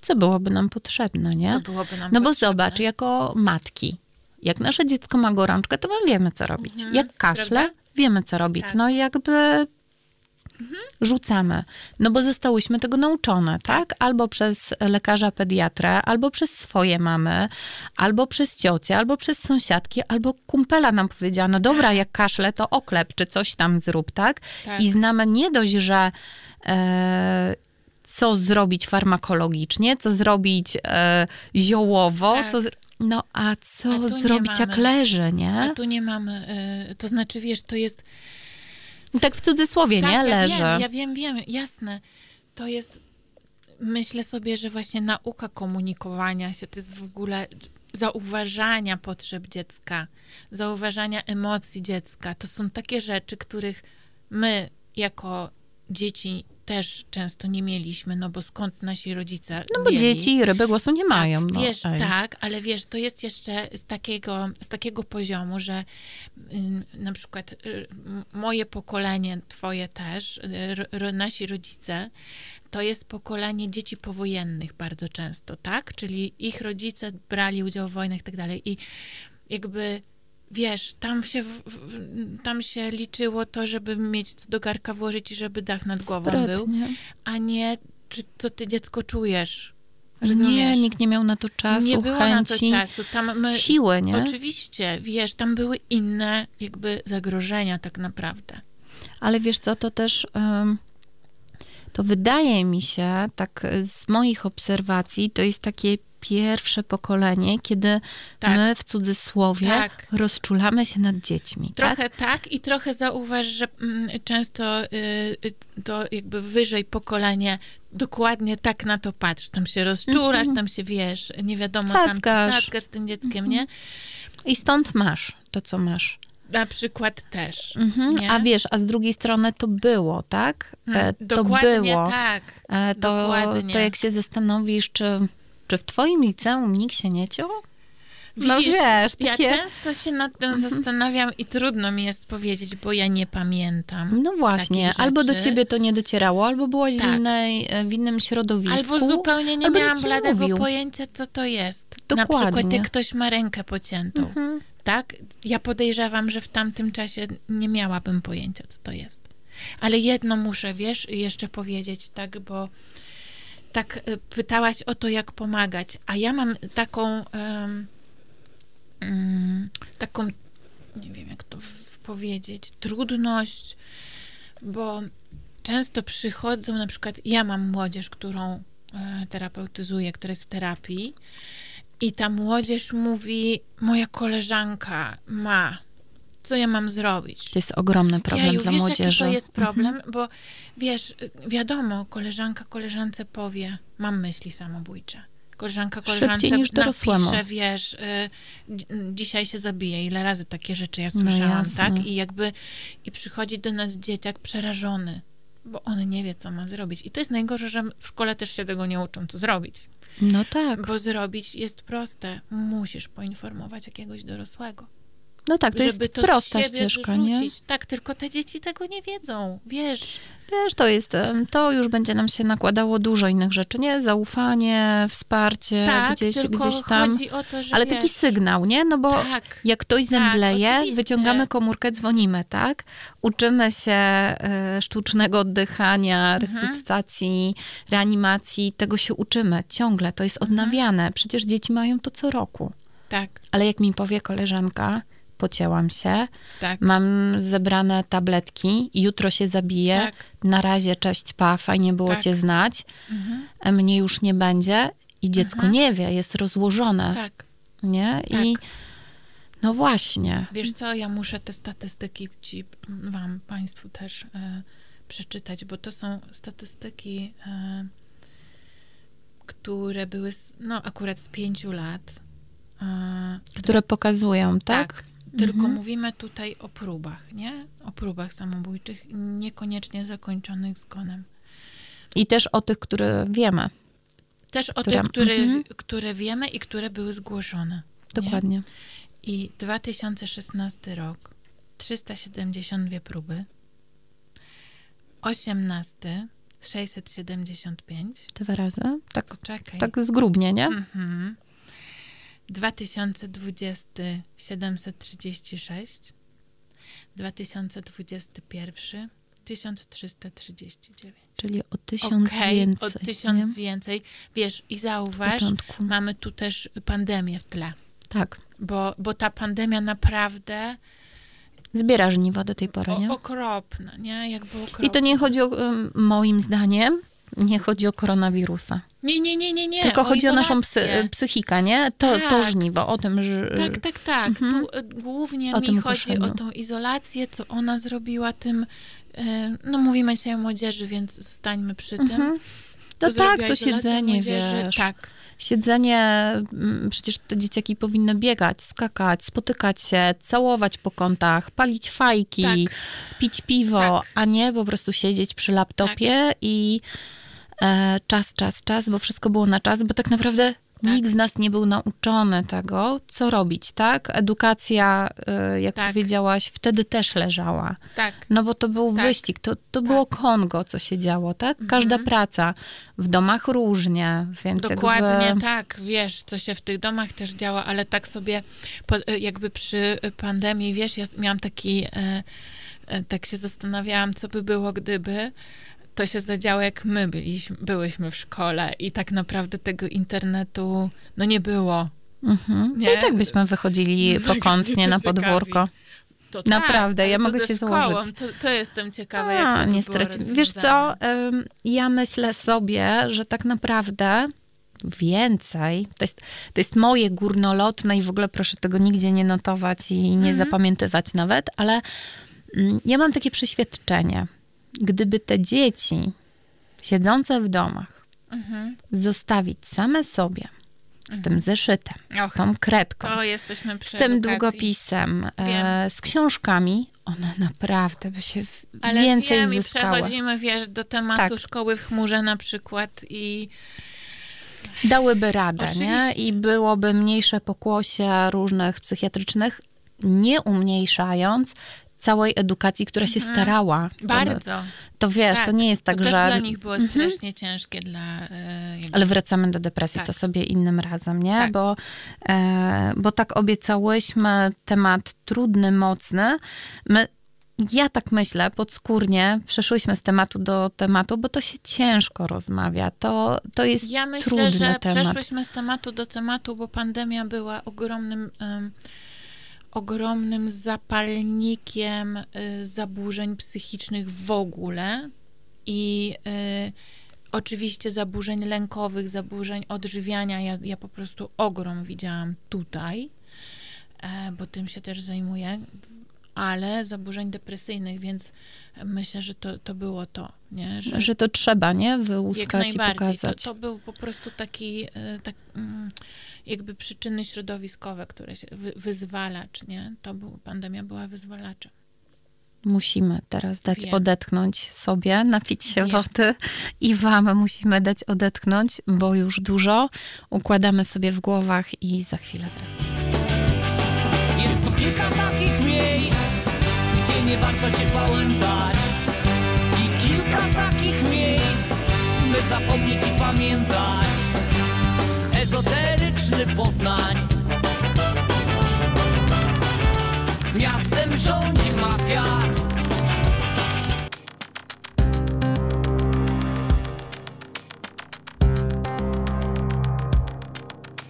Co byłoby nam potrzebne, nie? Co byłoby nam No bo potrzebne. zobacz, jako matki, jak nasze dziecko ma gorączkę, to my wiemy, co robić. Mhm, jak kaszle, prawda? wiemy, co robić. Tak. No i jakby rzucamy. No bo zostałyśmy tego nauczone, tak? Albo przez lekarza pediatrę, albo przez swoje mamy, albo przez ciocię, albo przez sąsiadki, albo kumpela nam powiedziała, no dobra, jak kaszle, to oklep, czy coś tam zrób, tak? Tak. I znamy nie dość, że e, co zrobić farmakologicznie, co zrobić e, ziołowo, Tak. co... Z... No a co A zrobić jak leży, nie? A tu nie mamy, y, to znaczy, wiesz, to jest... Tak w cudzysłowie, tak, nie? ja Leży. Wiem, ja wiem, wiem, jasne. To jest, myślę sobie, że właśnie nauka komunikowania się, to jest w ogóle zauważania potrzeb dziecka, zauważania emocji dziecka. To są takie rzeczy, których my jako dzieci też często nie mieliśmy, no bo skąd nasi rodzice No bo mieli? dzieci i ryby głosu nie mają. Tak, no, wiesz, ej. tak, ale wiesz, to jest jeszcze z takiego, z takiego poziomu, że ym, na przykład y, moje pokolenie, twoje też, y, nasi rodzice, to jest pokolenie dzieci powojennych bardzo często, tak? Czyli ich rodzice brali udział w wojnach i tak dalej i jakby wiesz, tam się, w, w, tam się liczyło to, żeby mieć co do garka włożyć i żeby dach nad głową był, Sprytnie. a nie czy co ty dziecko czujesz. Nie, Rozumiesz? nikt nie miał na to czasu, nie było chęci, na to czasu. Tam my, siły, nie? Oczywiście, wiesz, tam były inne jakby zagrożenia tak naprawdę. Ale wiesz co, to też... Um, to wydaje mi się, tak z moich obserwacji, to jest takie pierwsze pokolenie, kiedy tak. my w cudzysłowie tak. rozczulamy się nad dziećmi. Trochę tak, tak i trochę zauważ, że mm, często y, y, to jakby wyżej pokolenie dokładnie tak na to patrzy. Tam się rozczulasz, mm -hmm. tam się wiesz, nie wiadomo, cackasz. tam cackasz z tym dzieckiem, mm -hmm. nie? I stąd masz to, co masz. Na przykład też. Mhm, a wiesz, a z drugiej strony to było, tak? Mm, e, to dokładnie było. tak. E, to, dokładnie. to jak się zastanowisz, czy czy w twoim liceum nikt się nie ciął? No Widzisz, no wiesz, takie... ja często się nad tym mhm. zastanawiam i trudno mi jest powiedzieć, bo ja nie pamiętam. No właśnie, albo do ciebie to nie docierało, albo byłaś tak. w, innej, e, w innym środowisku. Albo zupełnie nie miałam bladego mówił. pojęcia, co to jest. Dokładnie. Na przykład, jak ktoś ma rękę pociętą. Mhm. Tak? Ja podejrzewam, że w tamtym czasie nie miałabym pojęcia, co to jest. Ale jedno muszę, wiesz, jeszcze powiedzieć, tak, bo tak e, pytałaś o to, jak pomagać, a ja mam taką um, taką, nie wiem jak to powiedzieć, trudność, bo często przychodzą, na przykład ja mam młodzież, którą e, terapeutyzuję, która jest w terapii i ta młodzież mówi, moja koleżanka ma co ja mam zrobić? To jest ogromny problem Jaju, dla wiesz, młodzieży. Jaki to jest problem, mhm. bo wiesz, wiadomo, koleżanka koleżance powie, mam myśli samobójcze. Koleżanka koleżance niż napisze, wiesz, y, dzisiaj się zabije. Ile razy takie rzeczy ja no słyszałam, no tak? I jakby, i przychodzi do nas dzieciak przerażony, bo on nie wie, co ma zrobić. I to jest najgorsze, że w szkole też się tego nie uczą, co zrobić. No tak. Bo zrobić jest proste. Musisz poinformować jakiegoś dorosłego. No tak, to jest to prosta ścieżka, nie? Tak, tylko te dzieci tego nie wiedzą, wiesz. Wiesz, to jest, to już będzie nam się nakładało dużo innych rzeczy, nie? Zaufanie, wsparcie, tak, gdzieś, gdzieś tam. To, Ale wiesz, taki sygnał, nie? No bo tak, jak ktoś tak, zemdleje, wyciągamy komórkę, dzwonimy, tak? Uczymy się y, sztucznego oddychania, mhm. resuscytacji, reanimacji, tego się uczymy ciągle, to jest mhm. odnawiane. Przecież dzieci mają to co roku. Tak. Ale jak mi powie koleżanka, pocięłam się, tak. mam zebrane tabletki, jutro się zabiję, tak. na razie cześć, pa, fajnie było tak. cię znać, mhm. mnie już nie będzie i dziecko mhm. nie wie, jest rozłożone. Tak. Nie? I tak. no właśnie. Wiesz co, ja muszę te statystyki ci, wam, państwu też e, przeczytać, bo to są statystyki, e, które były, z, no akurat z pięciu lat. E, które pokazują, tak? tak tylko mhm. mówimy tutaj o próbach, nie? O próbach samobójczych, niekoniecznie zakończonych zgonem. I też o tych, które wiemy. Też o które... tych, które, mhm. które wiemy i które były zgłoszone. Dokładnie. Nie? I 2016 rok, 372 próby. 18, 675. Dwa razy? Tak, Czekaj. tak zgrubnie, nie? Mhm. 2020 736, 2021 1339. Czyli o tysiąc okay, więcej. O tysiąc nie? więcej. Wiesz, i zauważ, mamy tu też pandemię w tle. Tak. Bo, bo ta pandemia naprawdę zbiera żniwo do tej pory, nie? Okropna, nie? Jakby okropna. I to nie chodzi o, moim zdaniem, nie chodzi o koronawirusa. Nie, nie, nie, nie, nie. Tylko o chodzi o naszą psy, psychikę, nie? To, tak. to żniwo, o tym, że... Tak, tak, tak. Mhm. Tu e, głównie o mi chodzi o tą izolację, co ona zrobiła tym... E, no mówimy się o młodzieży, więc zostańmy przy tym. Mhm. No tak, to siedzenie, młodzieży. wiesz. Tak. Siedzenie, mm, przecież te dzieciaki powinny biegać, skakać, spotykać się, całować po kątach, palić fajki, tak. pić piwo, tak. a nie po prostu siedzieć przy laptopie tak. i czas, czas, czas, bo wszystko było na czas, bo tak naprawdę tak. Nikt z nas nie był nauczony tego, co robić, tak? Edukacja, e, jak tak. powiedziałaś, wtedy też leżała. Tak. No bo to był tak. wyścig, to, to było tak. Kongo, co się działo, tak? Każda mhm. praca. W domach różnie, więc Dokładnie jakby... tak, wiesz, co się w tych domach też działa, ale tak sobie e, jakby przy pandemii, wiesz, ja miałam taki, tak się zastanawiałam, co by było, gdyby to się zadziało, jak my byliśmy, byłyśmy w szkole i tak naprawdę tego internetu, no nie było. Mhm. Nie? I tak byśmy wychodzili pokątnie na podwórko. To Naprawdę, tak, ja mogę się szkołą, założyć. To, to jestem ciekawa, A, jak to nie straci- Wiesz co, ja myślę sobie, że tak naprawdę więcej, to jest, to jest moje górnolotne i w ogóle proszę tego nigdzie nie notować i nie Mhm. zapamiętywać nawet, ale mm, ja mam takie przeświadczenie, gdyby te dzieci siedzące w domach Mhm. zostawić same sobie z tym zeszytem, Och, z tą kredką, to jesteśmy z tym edukacji. długopisem, e, z książkami, one naprawdę by się Ale więcej wiem, zyskały. przechodzimy, wiesz, do tematu Tak. szkoły w chmurze na przykład i dałyby radę, nie? Oczywiście. I byłoby mniejsze pokłosie różnych psychiatrycznych, nie umniejszając całej edukacji, która się starała. To- bardzo. To, wiesz, Tak, to nie jest tak, to że... dla nich było strasznie ciężkie dla... E, jakby- Ale wracamy do depresji, Tak. to sobie innym razem, nie? Tak. Bo, e, bo tak obiecałyśmy temat trudny, mocny. My, ja tak myślę, podskórnie przeszłyśmy z tematu do tematu, bo to się ciężko rozmawia. To, to jest Ja myślę, trudny że temat. przeszłyśmy z tematu do tematu, bo pandemia była ogromnym, ogromnym zapalnikiem y, zaburzeń psychicznych w ogóle i y, oczywiście zaburzeń lękowych, zaburzeń odżywiania. Ja, ja po prostu ogrom widziałam tutaj, e, bo tym się też zajmuję, ale zaburzeń depresyjnych, więc myślę, że to, to było to, nie? Że, Że to trzeba, nie? Wyłuskać i najbardziej. To, pokazać. to był po prostu taki, e, tak, mm, jakby przyczyny środowiskowe, które się, wy, wyzwalacz, nie? To był, pandemia była wyzwalaczem. Musimy teraz dać Wiem. odetchnąć sobie, napić się Wiem. wody i wam musimy dać odetchnąć, bo już dużo układamy sobie w głowach i za chwilę wracamy. Jest tu kilka takich nie warto się pałętać I kilka takich miejsc, by zapomnieć i pamiętać. Ezoteryczny Poznań. Miastem rządzi mafia.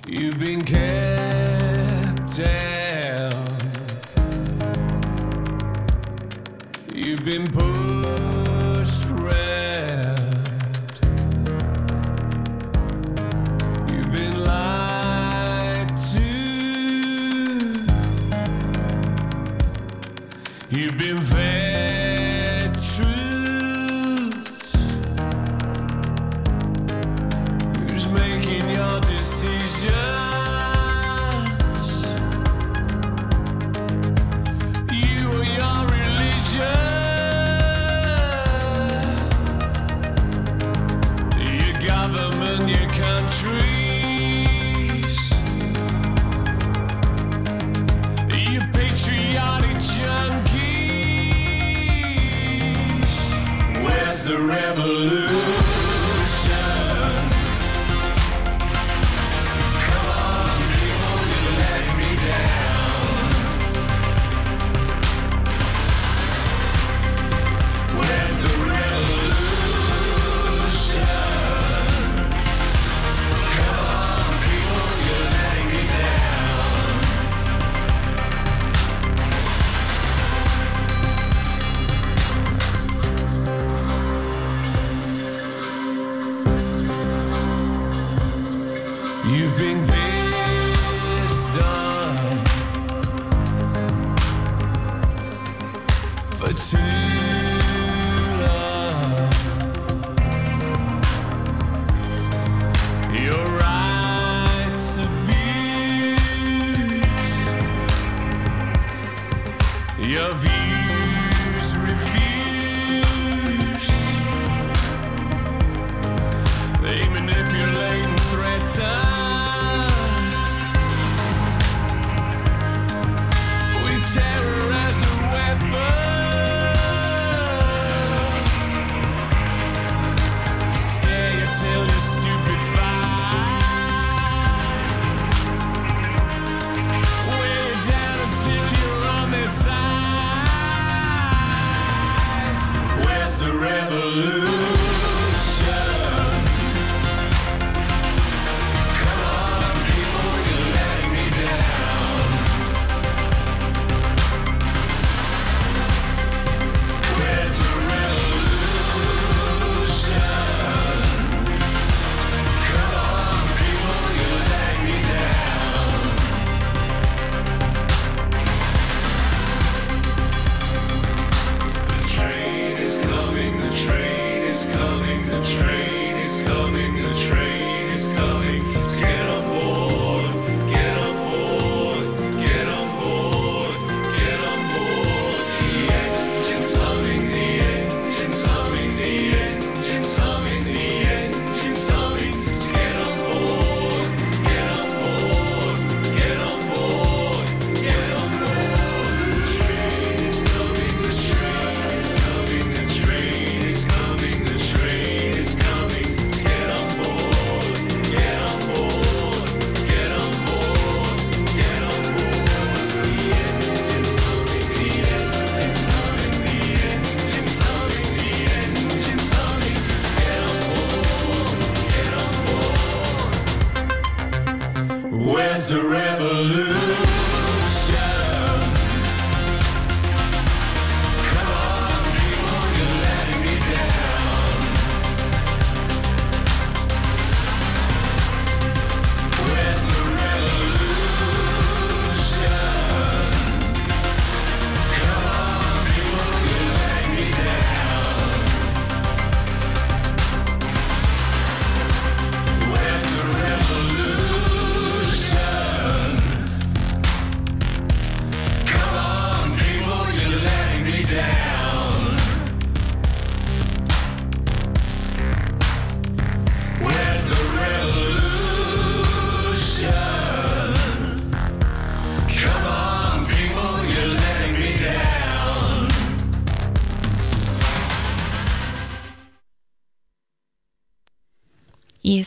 You've been kept been pushed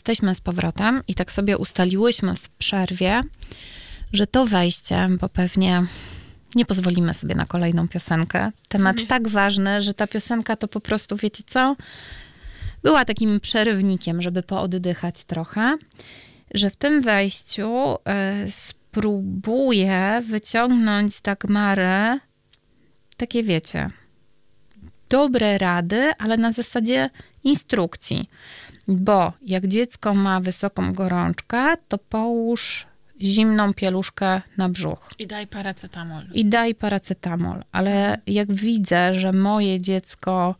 jesteśmy z powrotem i tak sobie ustaliłyśmy w przerwie, że to wejście, bo pewnie nie pozwolimy sobie na kolejną piosenkę. Temat tak ważny, że ta piosenka to po prostu, wiecie co? Była takim przerywnikiem, żeby pooddychać trochę, że w tym wejściu y, spróbuję wyciągnąć z Dagmary takie, wiecie, dobre rady, ale na zasadzie instrukcji. Bo jak dziecko ma wysoką gorączkę, to połóż zimną pieluszkę na brzuch I daj paracetamol. i daj paracetamol. Ale jak widzę, że moje dziecko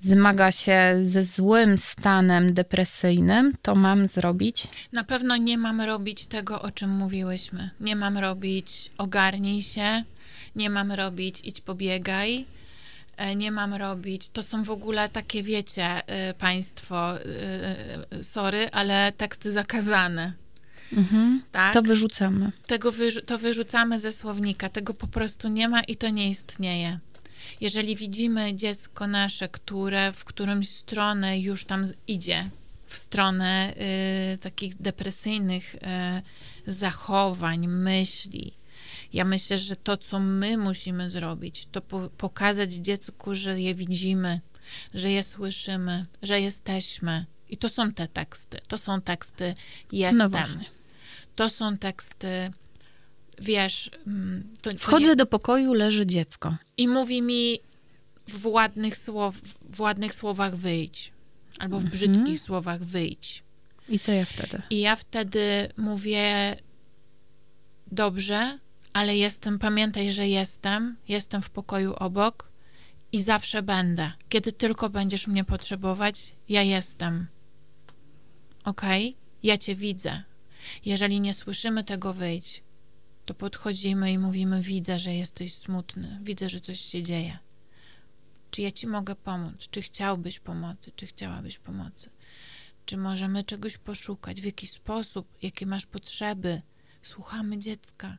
zmaga się ze złym stanem depresyjnym, to mam zrobić. Na pewno nie mam robić tego, o czym mówiłyśmy. Nie mam robić ogarnij się, nie mam robić idź pobiegaj, nie mam robić. To są w ogóle takie, wiecie, y, państwo, y, sorry, ale teksty zakazane. Tak? To wyrzucamy. Tego wyrzu- to wyrzucamy ze słownika. Tego po prostu nie ma i to nie istnieje. Jeżeli widzimy dziecko nasze, które w którąś stronę już tam idzie, w stronę y, takich depresyjnych y, zachowań, myśli, ja myślę, że to, co my musimy zrobić, to po- pokazać dziecku, że je widzimy, że je słyszymy, że jesteśmy. I to są te teksty. To są teksty jestem. No. To są teksty, wiesz, mm, to, to Wchodzę nie, do pokoju, leży dziecko. i mówi mi w ładnych, słow, w ładnych słowach wyjdź, albo w Mhm. brzydkich słowach wyjdź. I co ja wtedy? I ja wtedy mówię, dobrze, ale jestem, pamiętaj, że jestem, jestem w pokoju obok i zawsze będę. Kiedy tylko będziesz mnie potrzebować, ja jestem. Okej? Ja cię widzę. Jeżeli nie słyszymy tego wyjdź, to podchodzimy i mówimy, widzę, że jesteś smutny, widzę, że coś się dzieje. Czy ja ci mogę pomóc? Czy chciałbyś pomocy? Czy chciałabyś pomocy? Czy możemy czegoś poszukać? W jaki sposób? Jakie masz potrzeby? Słuchamy dziecka.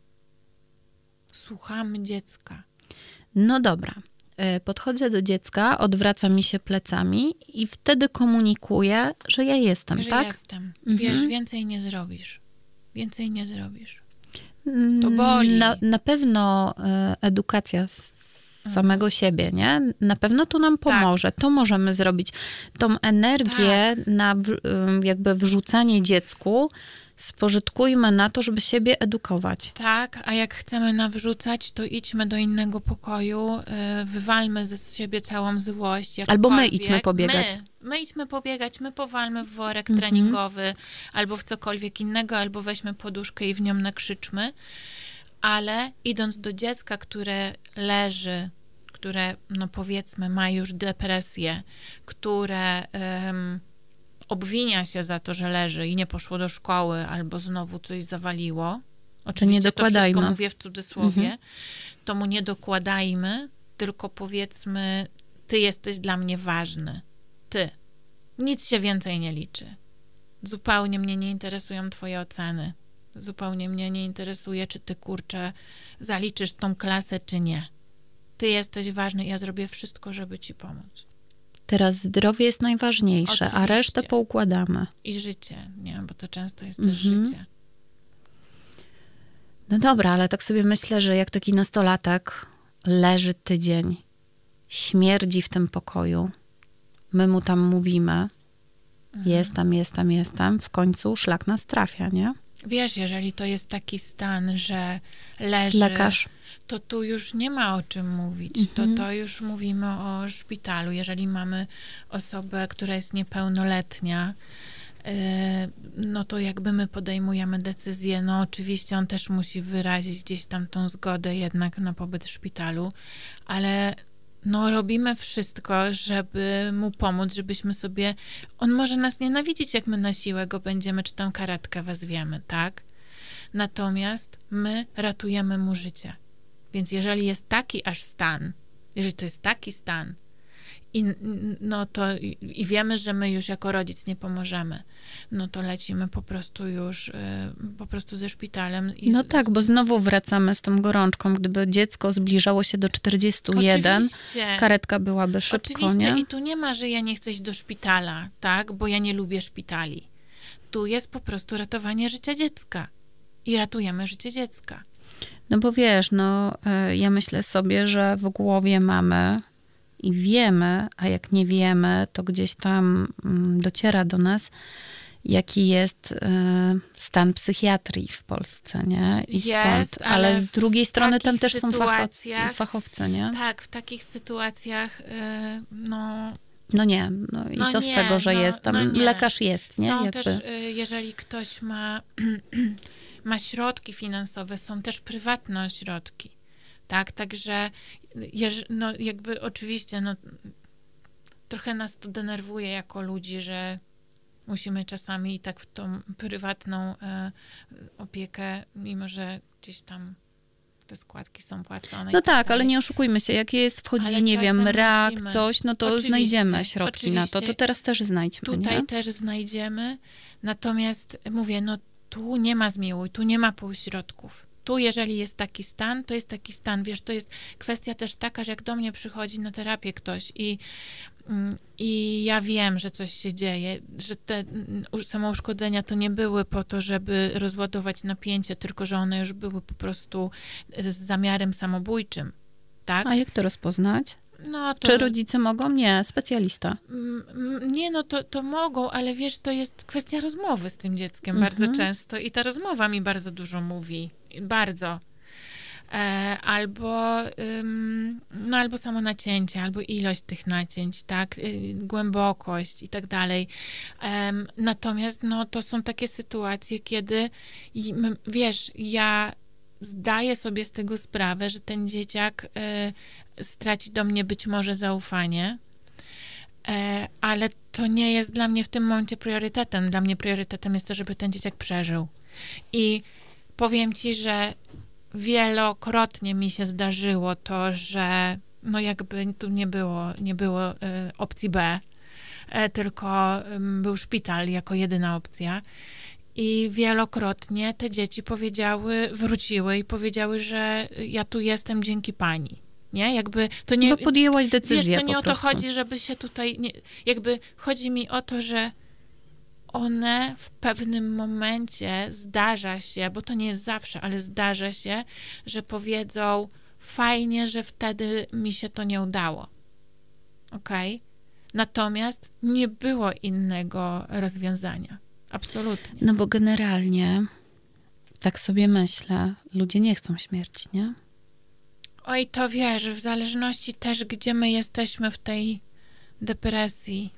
Słuchamy dziecka. No dobra. Y, Podchodzę do dziecka, odwraca mi się plecami i wtedy komunikuję, że ja jestem, że tak? jestem. Mhm. Wiesz, więcej nie zrobisz. Więcej nie zrobisz. Mm, To boli. Na, na pewno y, edukacja z samego siebie, nie? Na pewno to nam pomoże. To możemy zrobić. Tą energię na w, y, jakby wrzucanie dziecku spożytkujmy na to, żeby siebie edukować. Tak, a jak chcemy nawrzucać, to idźmy do innego pokoju, y, wywalmy ze siebie całą złość. Albo my idźmy pobiegać. My, my idźmy pobiegać, my powalmy w worek Mhm. treningowy albo w cokolwiek innego, albo weźmy poduszkę i w nią nakrzyczmy. Ale idąc do dziecka, które leży, które, no powiedzmy, ma już depresję, które obwinia się za to, że leży i nie poszło do szkoły, albo znowu coś zawaliło. Oczywiście to dokładajmy. wszystko mówię w cudzysłowie. Mhm. To mu nie dokładajmy, tylko powiedzmy, ty jesteś dla mnie ważny. Ty. Nic się więcej nie liczy. Zupełnie mnie nie interesują twoje oceny. Zupełnie mnie nie interesuje, czy ty kurczę zaliczysz tą klasę, czy nie. Ty jesteś ważny, ja zrobię wszystko, żeby ci pomóc. Teraz zdrowie jest najważniejsze, a Oczywiście. resztę poukładamy. I życie, nie? Bo to często jest też Mhm. życie. No dobra, ale tak sobie myślę, że jak taki nastolatek leży tydzień, śmierdzi w tym pokoju, my mu tam mówimy, Mhm. jestem, jestem, jestem, w końcu szlak nas trafia, nie? Wiesz, jeżeli to jest taki stan, że leży, Lekarz. to tu już nie ma o czym mówić. Mhm. To, to już mówimy o szpitalu. Jeżeli mamy osobę, która jest niepełnoletnia, yy, no to jakby my podejmujemy decyzję, no oczywiście on też musi wyrazić gdzieś tam tą zgodę jednak na pobyt w szpitalu, ale no robimy wszystko, żeby mu pomóc, żebyśmy sobie, on może nas nienawidzić, jak my na siłę go będziemy, czy tam karetkę wezwiemy, tak? Natomiast my ratujemy mu życie. Więc jeżeli jest taki aż stan, jeżeli to jest taki stan, i, no to i, wiemy, że my już jako rodzic nie pomożemy, no to lecimy po prostu już y, po prostu ze szpitalem. I No z- tak, bo znowu wracamy z tą gorączką. Gdyby dziecko zbliżało się do 41, Oczywiście. karetka byłaby szybko, Oczywiście nie? i tu nie ma, że ja nie chcę iść do szpitala, tak, bo ja nie lubię szpitali. Tu jest po prostu ratowanie życia dziecka i ratujemy życie dziecka. No bo wiesz, no y, ja myślę sobie, że w głowie mamy i wiemy, a jak nie wiemy, to gdzieś tam mm, dociera do nas, jaki jest y, stan psychiatrii w Polsce, nie? I Jest, stąd, ale, ale z drugiej strony tam też są fachowcy, fachowcy, nie? Tak, w takich sytuacjach, y, no, No nie, no i No co z nie, tego, że no- jest tam, no lekarz jest, nie? są Jakby. też, y, jeżeli ktoś ma, ma środki finansowe, są też prywatne ośrodki, tak, także no jakby oczywiście, no trochę nas to denerwuje jako ludzi, że musimy czasami i tak w tą prywatną e, opiekę, mimo że gdzieś tam te składki są płacone. No tak tak, ale nie oszukujmy się, jak jest, wchodzi, nie wiem, rak, musimy. coś, no to Oczywiście, znajdziemy środki na to. To teraz też znajdźmy, Tutaj nie? też znajdziemy, natomiast mówię, no tu nie ma zmiłuj, tu nie ma półśrodków. Tu, jeżeli jest taki stan, to jest taki stan. Wiesz, to jest kwestia też taka, że jak do mnie przychodzi na terapię ktoś i, mm, i ja wiem, że coś się dzieje, że te mm, samouszkodzenia to nie były po to, żeby rozładować napięcie, tylko że one już były po prostu e, z zamiarem samobójczym. Tak? A jak to rozpoznać? No, to, Czy rodzice mogą? Nie, specjalista. Mm, mm, Nie, no to, to mogą, ale wiesz, to jest kwestia rozmowy z tym dzieckiem Mhm. bardzo często i ta rozmowa mi bardzo dużo mówi. Bardzo. E, albo, ym, no, albo samo nacięcie, albo ilość tych nacięć, tak, y, głębokość i tak dalej. Em, natomiast, no, to są takie sytuacje, kiedy, wiesz, ja zdaję sobie z tego sprawę, że ten dzieciak y, straci do mnie być może zaufanie, E, ale to nie jest dla mnie w tym momencie priorytetem. Dla mnie priorytetem jest to, żeby ten dzieciak przeżył. I powiem ci, że wielokrotnie mi się zdarzyło to, że no jakby tu nie było, nie było e, opcji B, e, tylko był szpital jako jedyna opcja. I wielokrotnie te dzieci powiedziały, wróciły i powiedziały, że ja tu jestem dzięki pani. Nie? Jakby to nie. Bo podjęłaś decyzję Wiesz, to nie o to chodzi, żeby się tutaj. Nie, jakby chodzi mi o to, że one w pewnym momencie zdarza się, bo to nie jest zawsze, ale zdarza się, że powiedzą: Fajnie, że wtedy mi się to nie udało. Ok? Natomiast nie było innego rozwiązania. Absolutnie. No bo generalnie, tak sobie myślę, ludzie nie chcą śmierci, nie? Oj, to wiesz, w zależności też, gdzie my jesteśmy w tej depresji.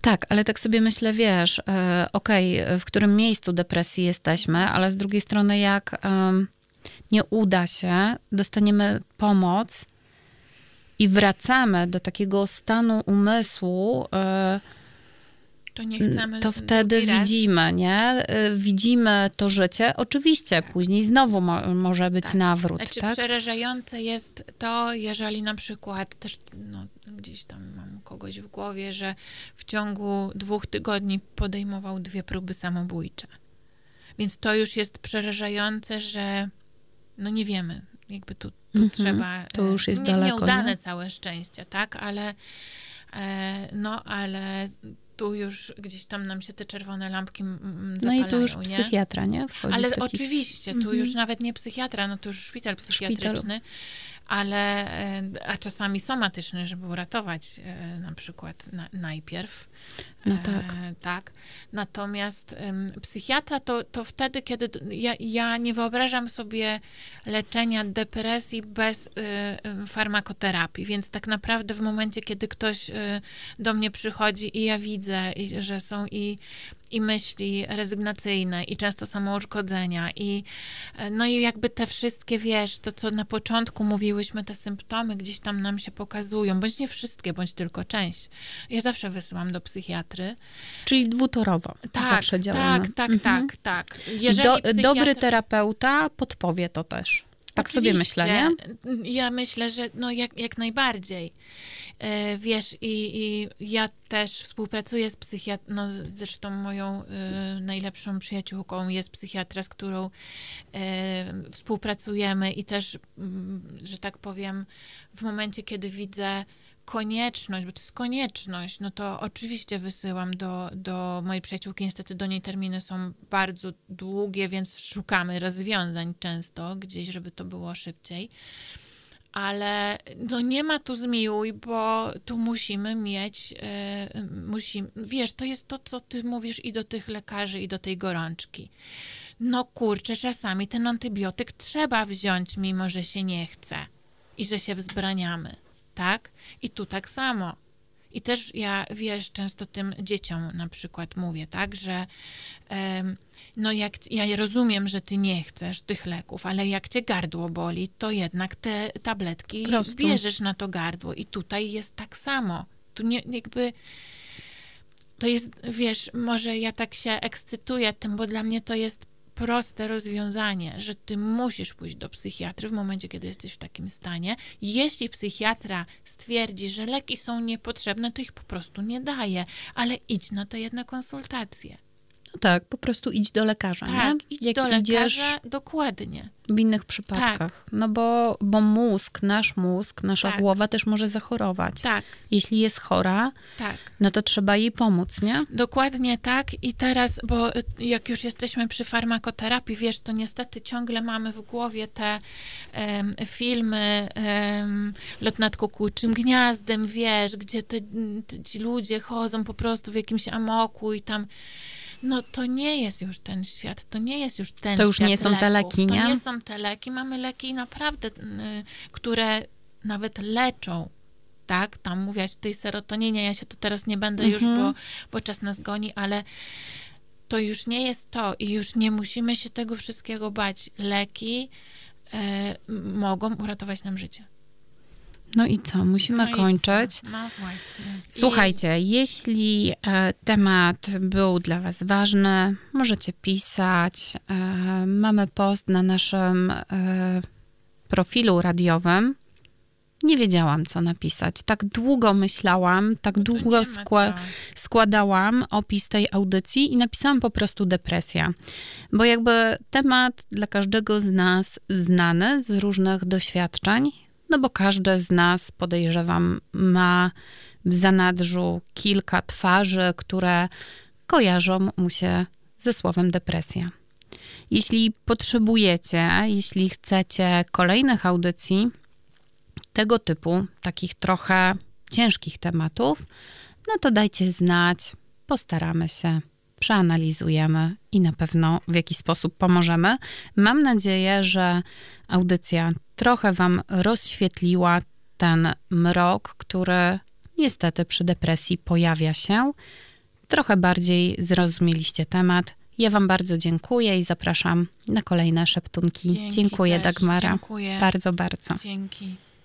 Tak, ale tak sobie myślę, wiesz, e, okej, w którym miejscu depresji jesteśmy, ale z drugiej strony, jak nie uda się, dostaniemy pomoc i wracamy do takiego stanu umysłu, e, To nie chcemy. to wtedy widzimy, nie? E, Widzimy to życie. Oczywiście, później znowu mo- może być Tak. nawrót, Znaczy, tak? przerażające jest to, jeżeli na przykład też no, gdzieś tam mam kogoś w głowie, że w ciągu dwóch tygodni podejmował dwie próby samobójcze. Więc to już jest przerażające, że no nie wiemy, jakby tu, tu Mhm. trzeba. To już e, jest nie, daleko, Nieudane nie? całe szczęście, tak? Ale e, no, ale tu już gdzieś tam nam się te czerwone lampki mm, No zapalają, i tu już nie? psychiatra, nie? Wchodzi Ale oczywiście, tu Mhm. już nawet nie psychiatra, no to już szpital psychiatryczny. Ale e, a czasami somatyczny, żeby uratować e, na przykład na, najpierw. No tak. E, tak. Natomiast em, psychiatra to, to wtedy, kiedy ja, ja nie wyobrażam sobie leczenia depresji bez y, y, farmakoterapii, więc tak naprawdę w momencie, kiedy ktoś do mnie przychodzi i ja widzę, i, że są i, i myśli rezygnacyjne, i często samouszkodzenia, i e, no i jakby te wszystkie, wiesz, to co na początku mówiłyśmy, te symptomy gdzieś tam nam się pokazują, bądź nie wszystkie, bądź tylko część. Ja zawsze wysyłam do psychiatry. Czyli dwutorowo Tak, zawsze działamy. tak, tak, Mhm. tak, tak. Jeżeli Do, Dobry terapeuta podpowie to też. Tak sobie myślę, nie? Ja myślę, że no jak, jak najbardziej. E, wiesz, i, i ja też współpracuję z psychiatrą, no zresztą moją e, najlepszą przyjaciółką jest psychiatra, z którą e, współpracujemy i też, mm, że tak powiem, w momencie, kiedy widzę konieczność, bo to jest konieczność, no to oczywiście wysyłam do, do mojej przyjaciółki. Niestety do niej terminy są bardzo długie, więc szukamy rozwiązań często gdzieś, żeby to było szybciej. Ale no nie ma tu zmiłuj, bo tu musimy mieć, musimy, wiesz, to jest to, co ty mówisz i do tych lekarzy, i do tej gorączki. No kurczę, czasami ten antybiotyk trzeba wziąć, mimo że się nie chce i że się wzbraniamy, tak? I tu tak samo. I też ja, wiesz, często tym dzieciom na przykład mówię, tak, że em, no jak, ja rozumiem, że ty nie chcesz tych leków, ale jak cię gardło boli, to jednak te tabletki prostu. bierzesz na to gardło i tutaj jest tak samo. Tu nie, jakby to jest, wiesz, może ja tak się ekscytuję tym, bo dla mnie to jest proste rozwiązanie, że ty musisz pójść do psychiatry w momencie, kiedy jesteś w takim stanie. Jeśli psychiatra stwierdzi, że leki są niepotrzebne, to ich po prostu nie daje, ale idź na te jedne konsultacje. No tak, po prostu idź do lekarza, Tak, nie? idź Jak do idziesz lekarza dokładnie. w innych przypadkach. No bo, bo mózg, nasz mózg, nasza Tak. głowa też może zachorować. Tak, Jeśli jest chora, tak. no to trzeba jej pomóc, nie? Dokładnie tak. I teraz, bo y, jak już jesteśmy przy farmakoterapii, wiesz, to niestety ciągle mamy w głowie te em, filmy em, Lot nad kukułczym gniazdem, wiesz, gdzie te, te, ci ludzie chodzą po prostu w jakimś amoku i tam. No to nie jest już ten świat, to nie jest już ten To już świat nie są te leków. leki, nie? To nie są te leki. Mamy leki naprawdę, y, które nawet leczą tak, tam mówiłaś o tej serotoninie, ja się tu teraz nie będę już, Mhm. bo, bo czas nas goni, ale to już nie jest to i już nie musimy się tego wszystkiego bać. Leki m- mogą uratować nam życie. No i co? Musimy No i kończyć. co? No właśnie. I- Słuchajcie, jeśli e, temat był dla Was ważny, możecie pisać. E, mamy post na naszym e, profilu radiowym. Nie wiedziałam, co napisać. Tak długo myślałam, tak No długo skła- co. składałam opis tej audycji i napisałam po prostu depresja. Bo jakby temat dla każdego z nas znany z różnych doświadczeń, no bo każdy z nas, podejrzewam, ma w zanadrzu kilka twarzy, które kojarzą mu się ze słowem depresja. Jeśli potrzebujecie, jeśli chcecie kolejnych audycji tego typu, takich trochę ciężkich tematów, no to dajcie znać, postaramy się, przeanalizujemy i na pewno w jakiś sposób pomożemy. Mam nadzieję, że audycja trochę Wam rozświetliła ten mrok, który niestety przy depresji pojawia się. Trochę bardziej zrozumieliście temat. Ja Wam bardzo dziękuję i zapraszam na kolejne szeptunki. Dzięki dziękuję, też. Dagmara. Dziękuję. Bardzo, bardzo. Dzięki.